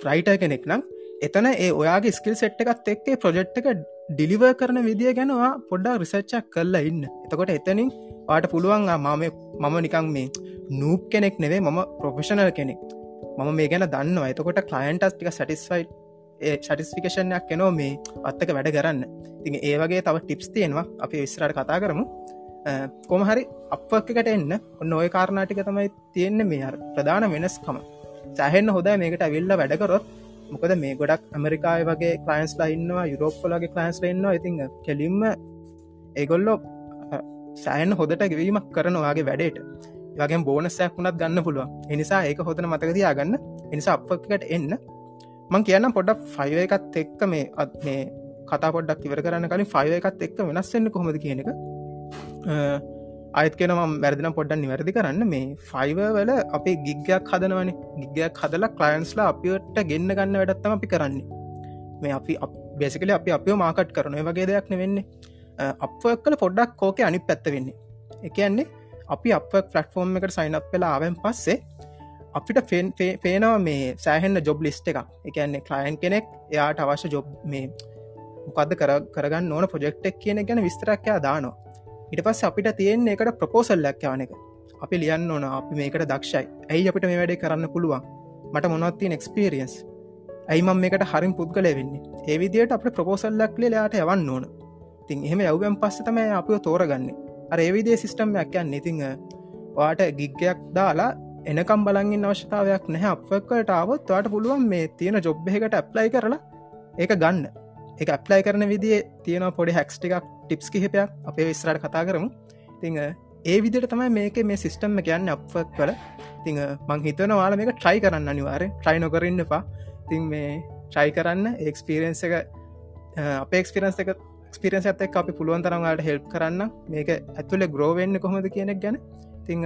ෆ්‍රයිට කෙනෙක් නම් එතන ඒ ඔයාගේ ස්කිල් සෙට් එකත් එක්කේ ප්‍රජෙක්් එක ඩිලිව කරන විදිිය ගැනවා පොඩ්ඩක් රිසච්චක් කරලා ඉන්න. එතකොට එතනින් පාට පුළුවන් මම මම නිකං මේ නූප් කෙනෙක් නෙවේ මම ප්‍රොෆෙෂනල් කෙනෙක්. මම මේ ගැන දන්න එතකොට කලයින්ටස් ටික සටිස්ෆයි් සටිස්ෆිකේෂන්යක් කෙනෝ මේ අත්තක වැඩ කරන්න. තින් ඒවගේ තව ටිප්ස් තියෙනවා. අපි විස්රට කතා කරමු. කොමහරි අපකට එන්න. ඔන්න ඔය කාරණාටික තමයි තියෙන්නේ මේ ප්‍රධාන වෙනස්කම. සැහෙන්න හොද මේකට ඇවිල්ල වැඩකරොත් මොකද මේ ගොඩක් ඇමරිකාය වගේ කලයින්ස්ලා ඉන්නවා යුරෝප්පලගේ කලයින්ස්ල ඉන්නවා. ඉතිං කෙලින්ම ඒගොල්ලෝ සෑන් හොදට ගෙවීමක් කරනවාගේ වැඩේට. වගේ බෝනසයක් වුණත් ගන්න පුළුව එනිසා ඒක හොතන මතකතියා ගන්න එනිසා අපකට එන්න. මං කියන්න පොඩක් ෆයිව එකත් එක්ක මේ අත් මේ කතා පොඩක් ඉවර කරන්න කලින් ෆයිව එකත් එක්ක වෙනස්සෙන්න්න කොමද කියන එක. අයත් කෙන ම වැරදින පොඩ්ඩන් නිවැරදි කරන්න. මේ ෆයිව වල අපි ගිග්ගයක් හදනවන. ගිගයක් හදලා කලයින්ස්ලා අපිට ගෙන්න්න ගන්න වැඩත්තම අපි කරන්නේ. මේ අපි බේසිකල අපි අපිෝ මාකට් කරන වගේ දෙයක් නෙවෙන්නේ. අප කල පොඩ්ඩක් කෝක අනි පැත්ත වෙන්නේ. එකන්නේ අපි අප ෆලට්ෆෝර්ම් එකට සයිනක් වෙලා ආවෙන් පස්සේ අපිට පේනවා මේ සෑහෙන්න්න ජොබ් ලිස්ට එකක්. එකන්නේ කලයින් කෙනෙක් එයාට අවශ්‍ය ජොබ් මේ මොකක්ද කරගන්න ඕන ප්‍රජෙක්්ටක් කියන ගැන විස්තරක්කයා දානවා. ඉට පස් අපිට තියෙන්නේ එකට ප්‍රපෝසල්ලක් යන එක. අපි ලියන්න ඕන අපි මේකට දක්ෂයි. ඇයි අපිට මේ වැඩේ කරන්න පුළුවන්? මට මොනොත්තිය එක්ස්පිරියන්ස් ඇයිමම් මේකට හරිම් පුද්ගල වෙන්නේ? ඒවිදියට අප ප්‍රපෝසල්ලක් ලයාට යවන්න ඕන. තින් එහෙම යව්යම් පස්ස තමයි අපිෝ තෝරගන්නේ. අර ඒවිදේ සිිස්ටම්යක් යන්න. ඉතිං වාට ගිග්ගයක් දාලා එනකම් බලගින් අවශ්‍යතාවයක් නැහැ. අපකට ආවොත් වාට පුළුවන් මේ තියෙන ජොබ්බහකට ඇප්ලයි කරලා ඒක ගන්න. එක ඇප්ලයි කරන විදිේ තියෙන පොඩි හැක්ස්ටිකක් ටිප්ස් කිහිපයක් අපේ විස්රට කතා කරමු. තිං ඒ විදිට තමයි මේක මේ සිිස්ටම්ම කියන්න අපක් කල තිං මං හිතන වාල මේක ට්‍රයි කරන්න අනිවාර ට්‍රයි නොකරන්න පා තින් මේ ට්‍රයි කරන්න ඒක්ස්පිරන්ස එක අප එක්ස්පිරන්ස එක ස්පිරන්ස ඇතක් අපි පුළුවන් තරන්වාට හෙල්ප් කරන්න. මේක ඇතුල ග්‍රෝවෙන්න කොහොමද කියනෙක් ගැන. තිං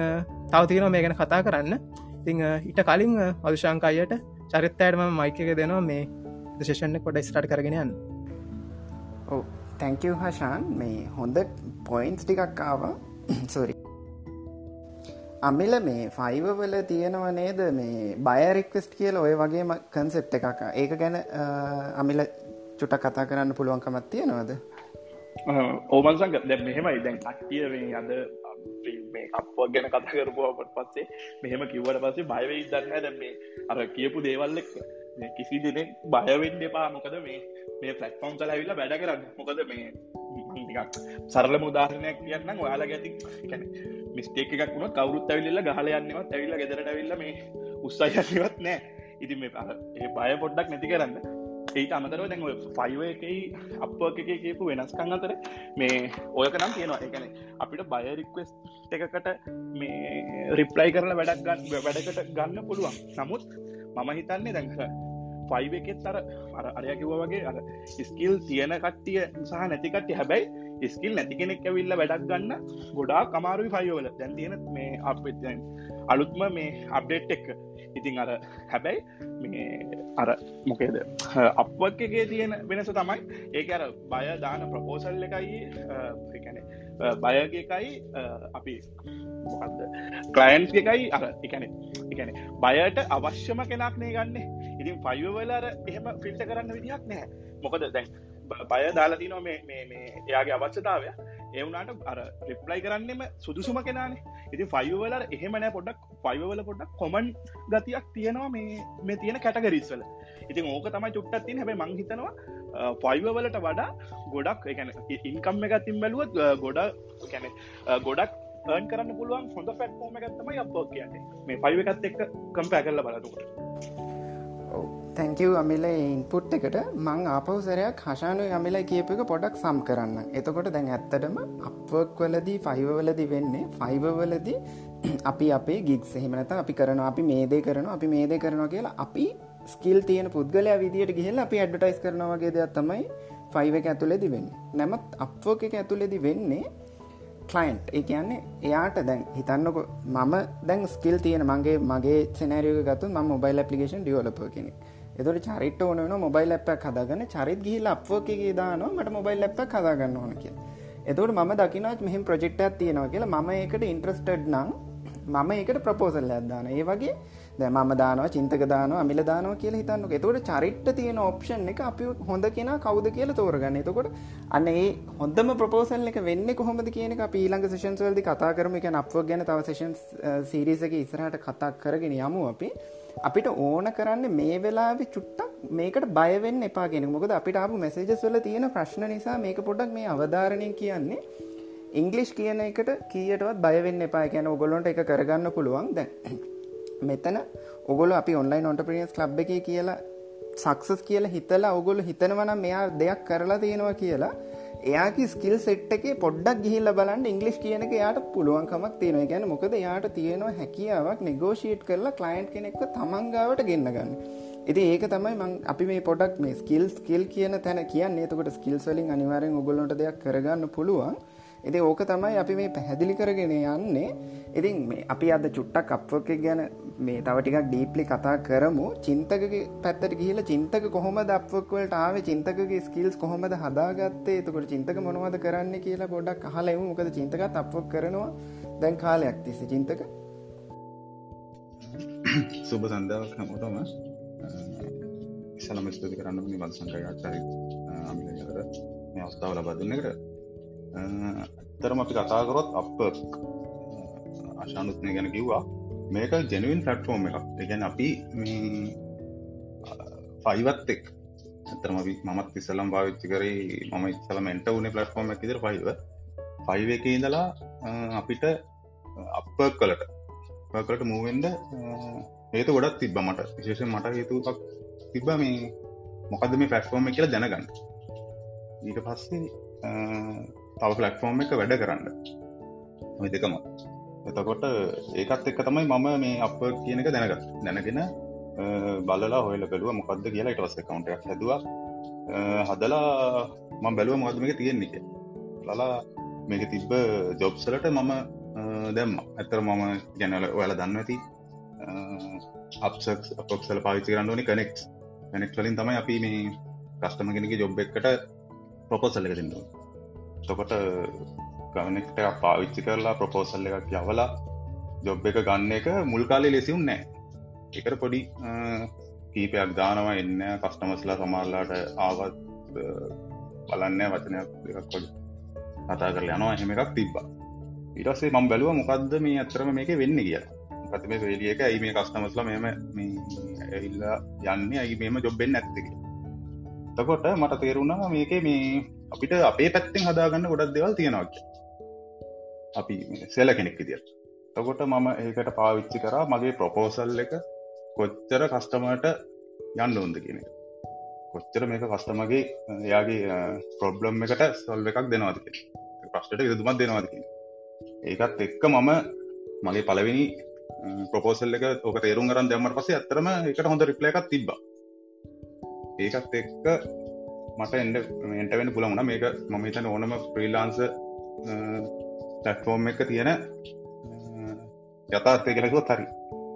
තව තියෙන මේ ගැන කතා කරන්න. තිං ඉට කලින් මදුශංකායට චරිත්තයටම මයික එක දෙනවා. මේ දශෂණ කොට ස්ටාට කරගෙන යන්න තැංකව හශාන් මේ හොඳ පොයින්ස් ටිකක් ආවා. සොරි අමිල මේ ෆයිව වල තියෙනව නේද? මේ බයරික්වස්ට කියල ඔය වගේම කන්සෙප් එකක්. ඒක ගැන අමිල චුට කතා කරන්න පුළුවන්කමත් තියෙනවද? ඕමන්සංග දැ මෙහෙමයි. දැන් අක්තිය අද මේ අප ගැන කතා කරපුවාට පස්සේ මෙහෙම කිව්වට පස්සේ බයවෙයි දන්න දැ මේ අර කියපු දේවල්ලෙක් කිසි දෙනෙක් බයවෙන්න එපා. මොකද මේ මේ පලට්ෆෝම් කල ඇවිල්ලා වැඩ කරන්න. මොකද මේ සරල මුදාහරණයක් කියන්න ඔයාලා ගැති කැන මිස්ටේක් එකක් වුණ කවරුත් ඇවිල්ල ගහල යන්නවත් ඇවිල්ල ගෙදරට ඇවිල්ල මේ උත්සායවත් නෑ ඉති මේ ඒ බය පොඩ්ඩක් නැති කරන්න. ඒට අමතරව දැන් ෆයිව එකයි අප එක කියපු වෙනස්කං අතර මේ ඔයක නම් තියෙනවා. එකන අපිට බය රික්වස් එකකට මේ රිප්ලයි කරලා වැඩක් ගන්න වැඩකට ගන්න පුළුවන්. නමුත් මම හිතන්නේ දැන්ක ෆයිව එකෙත් අර අර අරය කිව වගේ අර ස්කිල් තියෙන කට්ටිය සහ නැතිකට්ටි හැබැයි ස්කිල් නැති කෙනෙක් ඇවිල්ල වැඩක් ගන්න ගොඩා කමාරුයි ෆයිවල දැන් තියෙන මේ අප අලුත්ම මේ අප්ඩේට් එක්. ඉතින් අර හැබැයි මේ අර මොකේද? අපවක්කගේ තියෙන වෙනස තමයි. ඒක අර බය දාන ප්‍රපෝසල් එකයි එකන බයගකයි අපි මොකක්ද කලයින්ස් එකයි අර එකන එකන බයට අවශ්‍යම කෙනක්නේ ගන්න. ඉතින් පයවලර එහෙම ෆිල්ට කරන්න විදිහක් නෑ මොකද දැන් බය දාලති නො මේ එයාගේ අවශ්‍යතාවය. එවුනාට අර රිප්ලයි කරන්නෙම සුදුසුම කෙනනේ. ඉති ෆයිවවල එහෙමනෑ පොඩක් ෆයිවවල පොඩක් කොමන් ගතියක් තියෙනවා මේ මේ තියෙන කැටගරිස්වල ඉතින් ඕක තමයි චුට්ටත් තින් හැබයි මංහිතනවා ෆයිවවලට වඩා ගොඩක් එකන ඉන්කම් එකතින් බැලුවත් ගොඩ කැන ගොඩක් ඒන් කරන්න පුළුවන් හොඳ පැට්ෆෝර්ම එකත්තමයි අප කියන්නේ. මේ පයිව එකත් එක්ක කම්පෑ කරල බලතුකට තැංකව අමිල ඉන්පුට් එකට. මං ආපවසරයක් හශානය අමිල කියප එක පොඩක් සම් කරන්න. එතකොට දැන් ඇත්තටම අපවක් වලදී ෆයිවවලදි වෙන්නේ ෆයිවවලදී අපි අපේ ගික් සෙහිමනත අපි කරන අපි මේදේ කරන අපි මේදේ කරනවා කියලා අපි ස්කිල් තියෙන පුද්ගලයා විදිට ගිහිල් අපි ඇඩ්ටයිස් කරනවගේ දෙයක් තමයි ෆයිව එක ඇතුලෙදි වෙන්න. නැමත් අප්වක එක ඇතුලෙදි වෙන්නේ කලයින්ට් ඒ කියන්නේ එයාට දැන් හිතන්නක මම දැන් ස්කිල් තියෙන මගේ මගේ සෙනරියක ගතු ම මොබයිල් පපිේෂන් ඩියවලප කෙනෙක්. එතුට චරිට ඕන මොබයිල් ලැප්ක් හදාගන්න. චරිත් ගිහිල් අපෝකගේ දාන මට මොබයිල් ලැප්ක් හදාගන්න ඕන කිය එතුට ම දකිනත් මෙහිම ප්‍රජෙක්්ටක් තියෙනවා කියලා ම එකට ඉන්ට්‍රස්ටඩ් නම් මම ඒකට ප්‍රපෝසල් ඇදදාන ඒ වගේ ද ම දානව චින්තක දාන අමිල දානව කියල හිතන්නක. එතකොට චරිට්ට තියෙන ඔප්ෂන් එක අපි හොඳ කියෙන කවුද කියල තෝරගන්න. එතකොට අන්න ඒ හොඳම ප්‍රපෝසල් එක වෙන්න කොහොමද කියන අප ඊළඟ සේෂන්ස්වල්දි කතා කරම. එක අප ගැන තව සේෂන් සිරිසක ඉස්රහට කතා කරගෙන යමු අපි. අපිට ඕන කරන්න මේ වෙලාවෙ චුට්ටක් මේකට බයවෙන්න එපාගෙන මොකද අපිට අප මැසේජස් වල තියෙන ප්‍රශ්න නිසා මේක පොඩක් මේ අවධාරණය කියන්නේ ඉංගලිෂ් කියන එකට කියටවත් බයවෙන්න එපා. කියන ඔගොලොන්ට එක කරගන්න පුළුවන්. දැ මෙතන ඔගොල අපි ඔන්ලයින් ඔන්ටපිනියස් ලබ් එක කියලා සක්සස් කියලා හිතලා ඔගොල හිතනවනම් මෙයා දෙයක් කරලා තියෙනවා කියලා. එයාගේ ස්කිල් සෙට් එක පොඩ්ඩක් ගිහිල්ල බලන්න ඉංගලිස් කියනක යාට පුළුවන්කමක් තියෙන ගැන මොකද යාට තියෙනවා හැකියාවක් නෙගෝෂීට් කරලා කලයින්් කෙනෙක්ව තමන්ගාවට ගෙන්න්න ගන්න ඉති ඒක තමයි මං අපි මේ පොඩක් මේ ස්කිල් ස්කිල් කියන තැන කියන්න. එතකොට ස්කිල්ස් වලින් අනිවාරෙන් ඔගොලොට දෙයක් කරගන්න පුළුවන්. ඉති ඕක තමයි අපි මේ පැහැදිලි කරගෙන යන්නේ. ඉතින් මේ අපි අද චුට්ටක් අප්වක ගැන මේ තවටිකක් ඩීප්ලි කතා කරමු. චින්තක පැත්තට කියල චින්තක කොහොම දක්වක්වලට ආව? චින්තකගේ ස්කිල්ස් කොහොමද හදාගත්තේ? එතකොට චින්තක මොනවද කරන්න කියලා ගොඩක් හලෙම මොකද චින්තකත් අපක් කරනවා. දැන් කාලයක් තිස්ස. චින්තක? සුබ සන්දාවක් හැමෝටම. ඉසලම ස්තුති කරන්න බද සංකයක්චරි අමිලකර මේ අවස්ථාව ලබදුන්නකට තරම අපි කතාකරොත් අප අශානුත්නය ගැන කිව්වා. මේක ජැනුවන් ෆලට්ෆෝර්ම් එක එකැන අපි ෆයිවත් එක් ඇතරම මත් ඉස්සලම් භාවිච්චි කරේ මම ඉස්සලම එන්ට වුණ පලට්ෆෝර්ම් එකෙදර ෆයිව ෆයිව එක ඉඳලා අපිට අප කලට පකට මූවෙන්ද ඒතු ගොඩක් තිබ මට. විශේෂ මට හේතුක් තිබ්බ මේ මොකද මේ ෆලට්ෆෝර්ම් කියලා දැනගන්න. ඊට පස්සේ තව පලට්ෆෝර්ම් එක වැඩ කරන්න. දෙකම. එතකොට ඒකත් එක්ක තමයි මම මේ අප කියන එක දැනගත් දැනගෙන බලලා හොයල බැලුව මොකක්ද කියලා ඉටවස්ස කවුන්ටක් හැදවා. හදලා මං බැලුව මොකද මේක තියෙන්නේ එක ලලා මේක තිබ්බ ජොබ්සලට මම දැම්ම. ඇතර මම ගැනල ඔයාල දන්න ඇති. අපක් අපක්සල පාවිචි කරන්නනි කනෙක් කනෙක් වලින් තමයි අපි මේ කස්ටම කෙනෙක ජොබ් එකට ප්‍රොපොසල්ල එක තින්නවා තකොට ගමනෙක්ට පාවිච්චි කරලා ප්‍රපෝසල් එකක් යවලා ජොබ් එක ගන්න එක මුල් කාලේ ලෙසිවුන් නෑ. එකට පොඩි කීපයක් දානවා එන්න කස්ටමස්ලා සමල්ලාට ආවත් බලන්න වචනයක් දෙකක් කොඩ කතා කර යනවා. එහෙම එකක් තිබ්බා. ඉටස්සේ මම් බැලුව මොකක්ද මේ අත්තරම මේක වෙන්න කිය පත මේ වේලිය එක? ඇයි මේ කස්ටමස්ල මෙම ඇල්ලා යන්නේ? ඇයි මෙම ජොබ්බෙන් ඇත්තක තකොට මට තේරුණා මේක මේ අපිට අපේ පැත්තෙන් හදාගන්න ගොඩක් දෙවල් තියෙනවාක අපි සෙල කෙනෙක් විදිට තකොට මම ඒකට පාවිච්චි කරා මගේ ප්‍රපෝසල් එක කොච්චර කස්ටමට යන්න ඕොන්ද කියන එක. කොච්චර මේක කස්ටමගේ එයාගේ ප්‍රොබ්ලම් එකට සොල්ව එකක් දෙනවාද ප්‍රශ්ට ඉරදුමත් දෙනවාද කියන ඒකත් එක්ක මම මගේ පලවෙනි ප්‍රපෝසල් එක ඕක තේරුම් කරන්න දෙමට පසේ ඇතරම එකට හොඳ රිප්ල එකක් තිබ්බ. ඒකත් එක්ක මට එන්ඩ එන්ට වෙන පුළමුණ මේක මම හිතන ඕනම ප්‍රීලාන්ස ටැක්ෆෝර්ම් එක තියෙන යථාර්ථය කෙලකුත් හරි.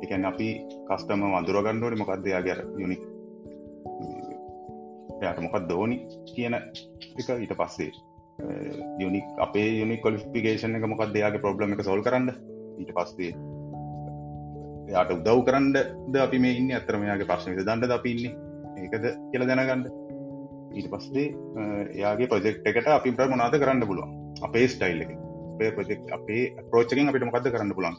එකන් අපි කස්ටම වදුරගණ්ඩුවනි මොකක්දයාගර යුනික් යට මොකක් දෝනි කියන එක ඊට පස්සේ යුනික් අපේ යුනික් කොලිෆිකේෂන එක මොකක් දෙයාගේ ප්‍රබ්ලම එක සොල් කරන්න. ඊට පස්සේ යාට උදව් කරන්න ද අපි මේ ඉන්න? අතරමයාගේ ප්‍රශ්නක දන්නද අපි ඉන්න? ඒකද කියල දැනගන්න. ඊට පස්සේ එයාගේ ප්‍රජෙක්් එකට අපි ප්‍ර මොනාද කරන්න පුළුවන්? අපේ ස්ටයිල් එක අපේ ප්‍රජෙක්් අපේ ප්‍රෝච්චකින් අපිට මොකද කරන්න පුළන්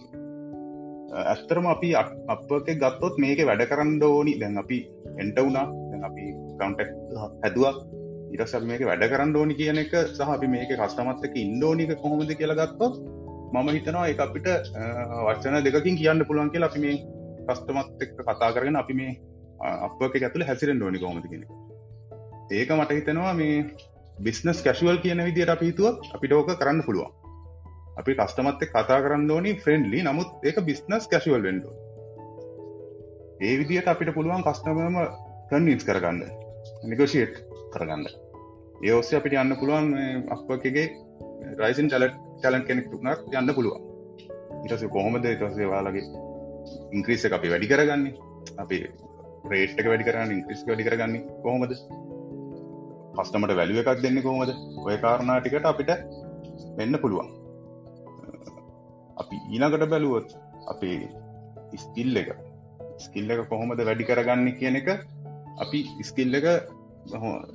ඇස්තරම අපි අපක ගත්තොත් මේක වැඩ කරන්න ඕනි. දැන් අපි එන්ට වුණා. අපි කවන්ටක් හැදවා. ඉරස මේක වැඩ කරන්න ඕනි කියන එක සහ අපි මේක කස්ටමත්තක ඉන්දෝනික කොහොමද කියලගත්තොත් මම හිතනවා එක අපිට වර්චන දෙකින් කියන්න පුළුවන් කියලා අපි මේ කස්ටමත් එක්ක කතා කරගෙන අපි මේ අපක ඇතුළ හැසිරෙන් ඕනි කොමති කෙනෙ ඒක මට හිතනවා මේ බිස්නස් කැශුවල් කියන විදියට අපි හිතුවත් අපිට ඕක කරන්න පුළුවන්. අපි කස්ටමත් කතා කරන්න ඕනි ෆ්‍රෙන්ඩලි නමුත් ඒක බිස්නස් කැශුවල් වෙන්ඩෝ ඒ විදියට අපිට පුළුවන් කස්ටමම කන්විස් කරගන්න නිගෝෂේට් කරගන්න. ඒ ඔස්සේ අපිට යන්න පුළුවන් අපගේ රයිසින් ටලට් ටලන් කෙනෙක් තුනක් යන්න පුළුවන්. ඉටස කොහොමද? ඉටසේ වාලගේ ඉංක්‍රීස අපි වැඩි කරගන්නේ. අපි රේට්ක වැඩි කරන්න ඉංක්‍රිස් වැඩි කරගන්න කොහොමද? පස්ටමට වැලුව එකක් දෙන්න කොහොමද? ඔය කාරණාටිකට අපිට වෙන්න පුළුවන්. අපි ඊනකට බැලුවොත් අපේ ස්කිල් එක ස්කිල්ල එක කොහොමද වැඩි කරගන්න කියන එක අපි ස්කිල් එක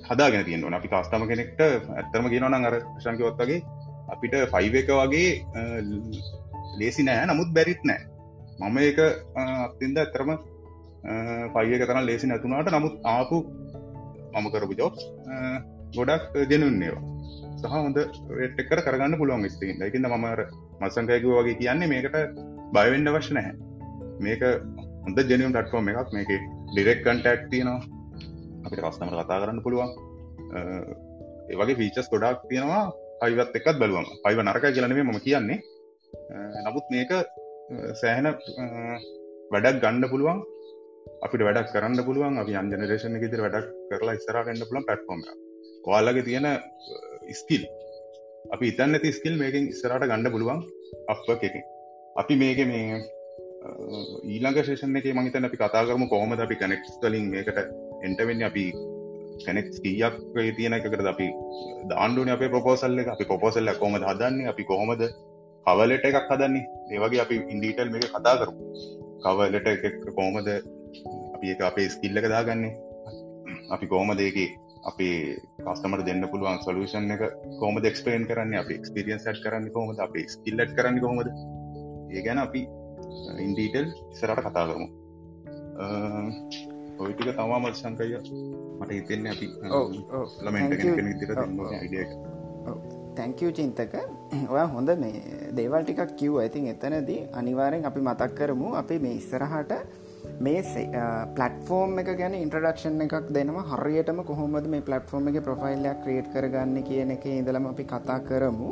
හදාගෙන තියෙන්වන අපි කාස්ටම කෙනෙක්ට ඇත්තම ගෙනවන අර ශංකවොත් වගේ අපිට ෆයිව එක වගේ ලේසි නෑ. නමුත් බැරිත් නෑ. මම ඒක අත්තින්ද ඇතරම පයික කරන ලේසි නැතුනාට නමුත් ආපු මම කරපු ජොබ් ගොඩක් දෙනුන්නේවා සහ හොඳ රෙට්කර කරගන්න පුළුවන් ස්තින් එකද මමර මසංකයකව වගේ කියන්නේ මේකට බයවෙන්ඩ වශ නැහැ. මේක හොඳ ජනියම් ටට්ෆෝර්ම එකක්. මේක ඩිරෙක් කන්ටක්් තියනවා. අපිට කස්නමට කතා කරන්න පුළුවන්. ඒවගේ ෆීචස් ගොඩක් තියෙනවා. පයිවත් එකත් බලුවම. පයිව නරක කියලනේ මම කියන්නේ. නමුත් මේක සෑහෙන වැඩක් ගණ්ඩ පුළුවන්. අපිට වැඩක් කරන්න පුළුවන් අපි අන්ජනරේෂණ ඉදිර වැඩක් කරලා ඉස්සරා ගන්න පුළන් පැට්ෆෝර්ම ඔයාලගේ තියෙන ස්කිල් අපි ඉතන්න ඇති ස්කිල් මේකින් ඉස්සරට ගණඩ පුළුවන් අප එක අපි මේක මේ ඊළඟ ශේෂන එක මහිතන අපි කතා කරම කොහොමද අපි කනෙක්ස් කලින් මේකට එන්ටවෙන්න අපි කනෙක් කියක් තියෙන එකට අපි දාන්ඩුවන අප ප්‍රපෝසල්ල අපි පොපෝසල්ල කොමද හදන්නේ? අපි කොහොමද කවලට එකක් හදන්නේ? ඒවගේ අපි ඉන්ඩීටල් මේක කතා කරමු. කවලට එක කොහොමද අපි එක අපේ ස්කිල්ලක දාගන්නේ. අපි කොහොම දේගේ අපේ කස්ටමට දෙන්න පුළුවන් සොලූෂන් එක කොම ක්ස්පේන් කරන්න? අප ක්ස්පිරියන්ස් ට කරන්න කොහොමද? අප ස්කිල්ලට් කරන්න කොහොමද? ඒ ගැන අපි ඉන්ඩීටල් ඉසරට කතා කරමු. ඔයිටික තමාමත් සංකය මට හිතෙන්නේ අපි ලමෙන්ට ඉදිර තැංකව චින්තක. ඔය හොඳ මේ දේවල් ටිකක් කිව් ඇතින් එතනදී අනිවාරෙන් අපි මතක් කරමු. අපි මේ ඉස්සරහට මේ පලටෆෝර්ම් එක ගැන ඉන්ට්‍රඩක්ෂන් එකක් දෙනවා. හරියටම කොහොමද මේ පලටෆෝර්ම් එක ප්‍රොෆයිල්ලයක් ක්‍රියට් කරගන්න කියන එක ඉඳලම අපි කතා කරමු.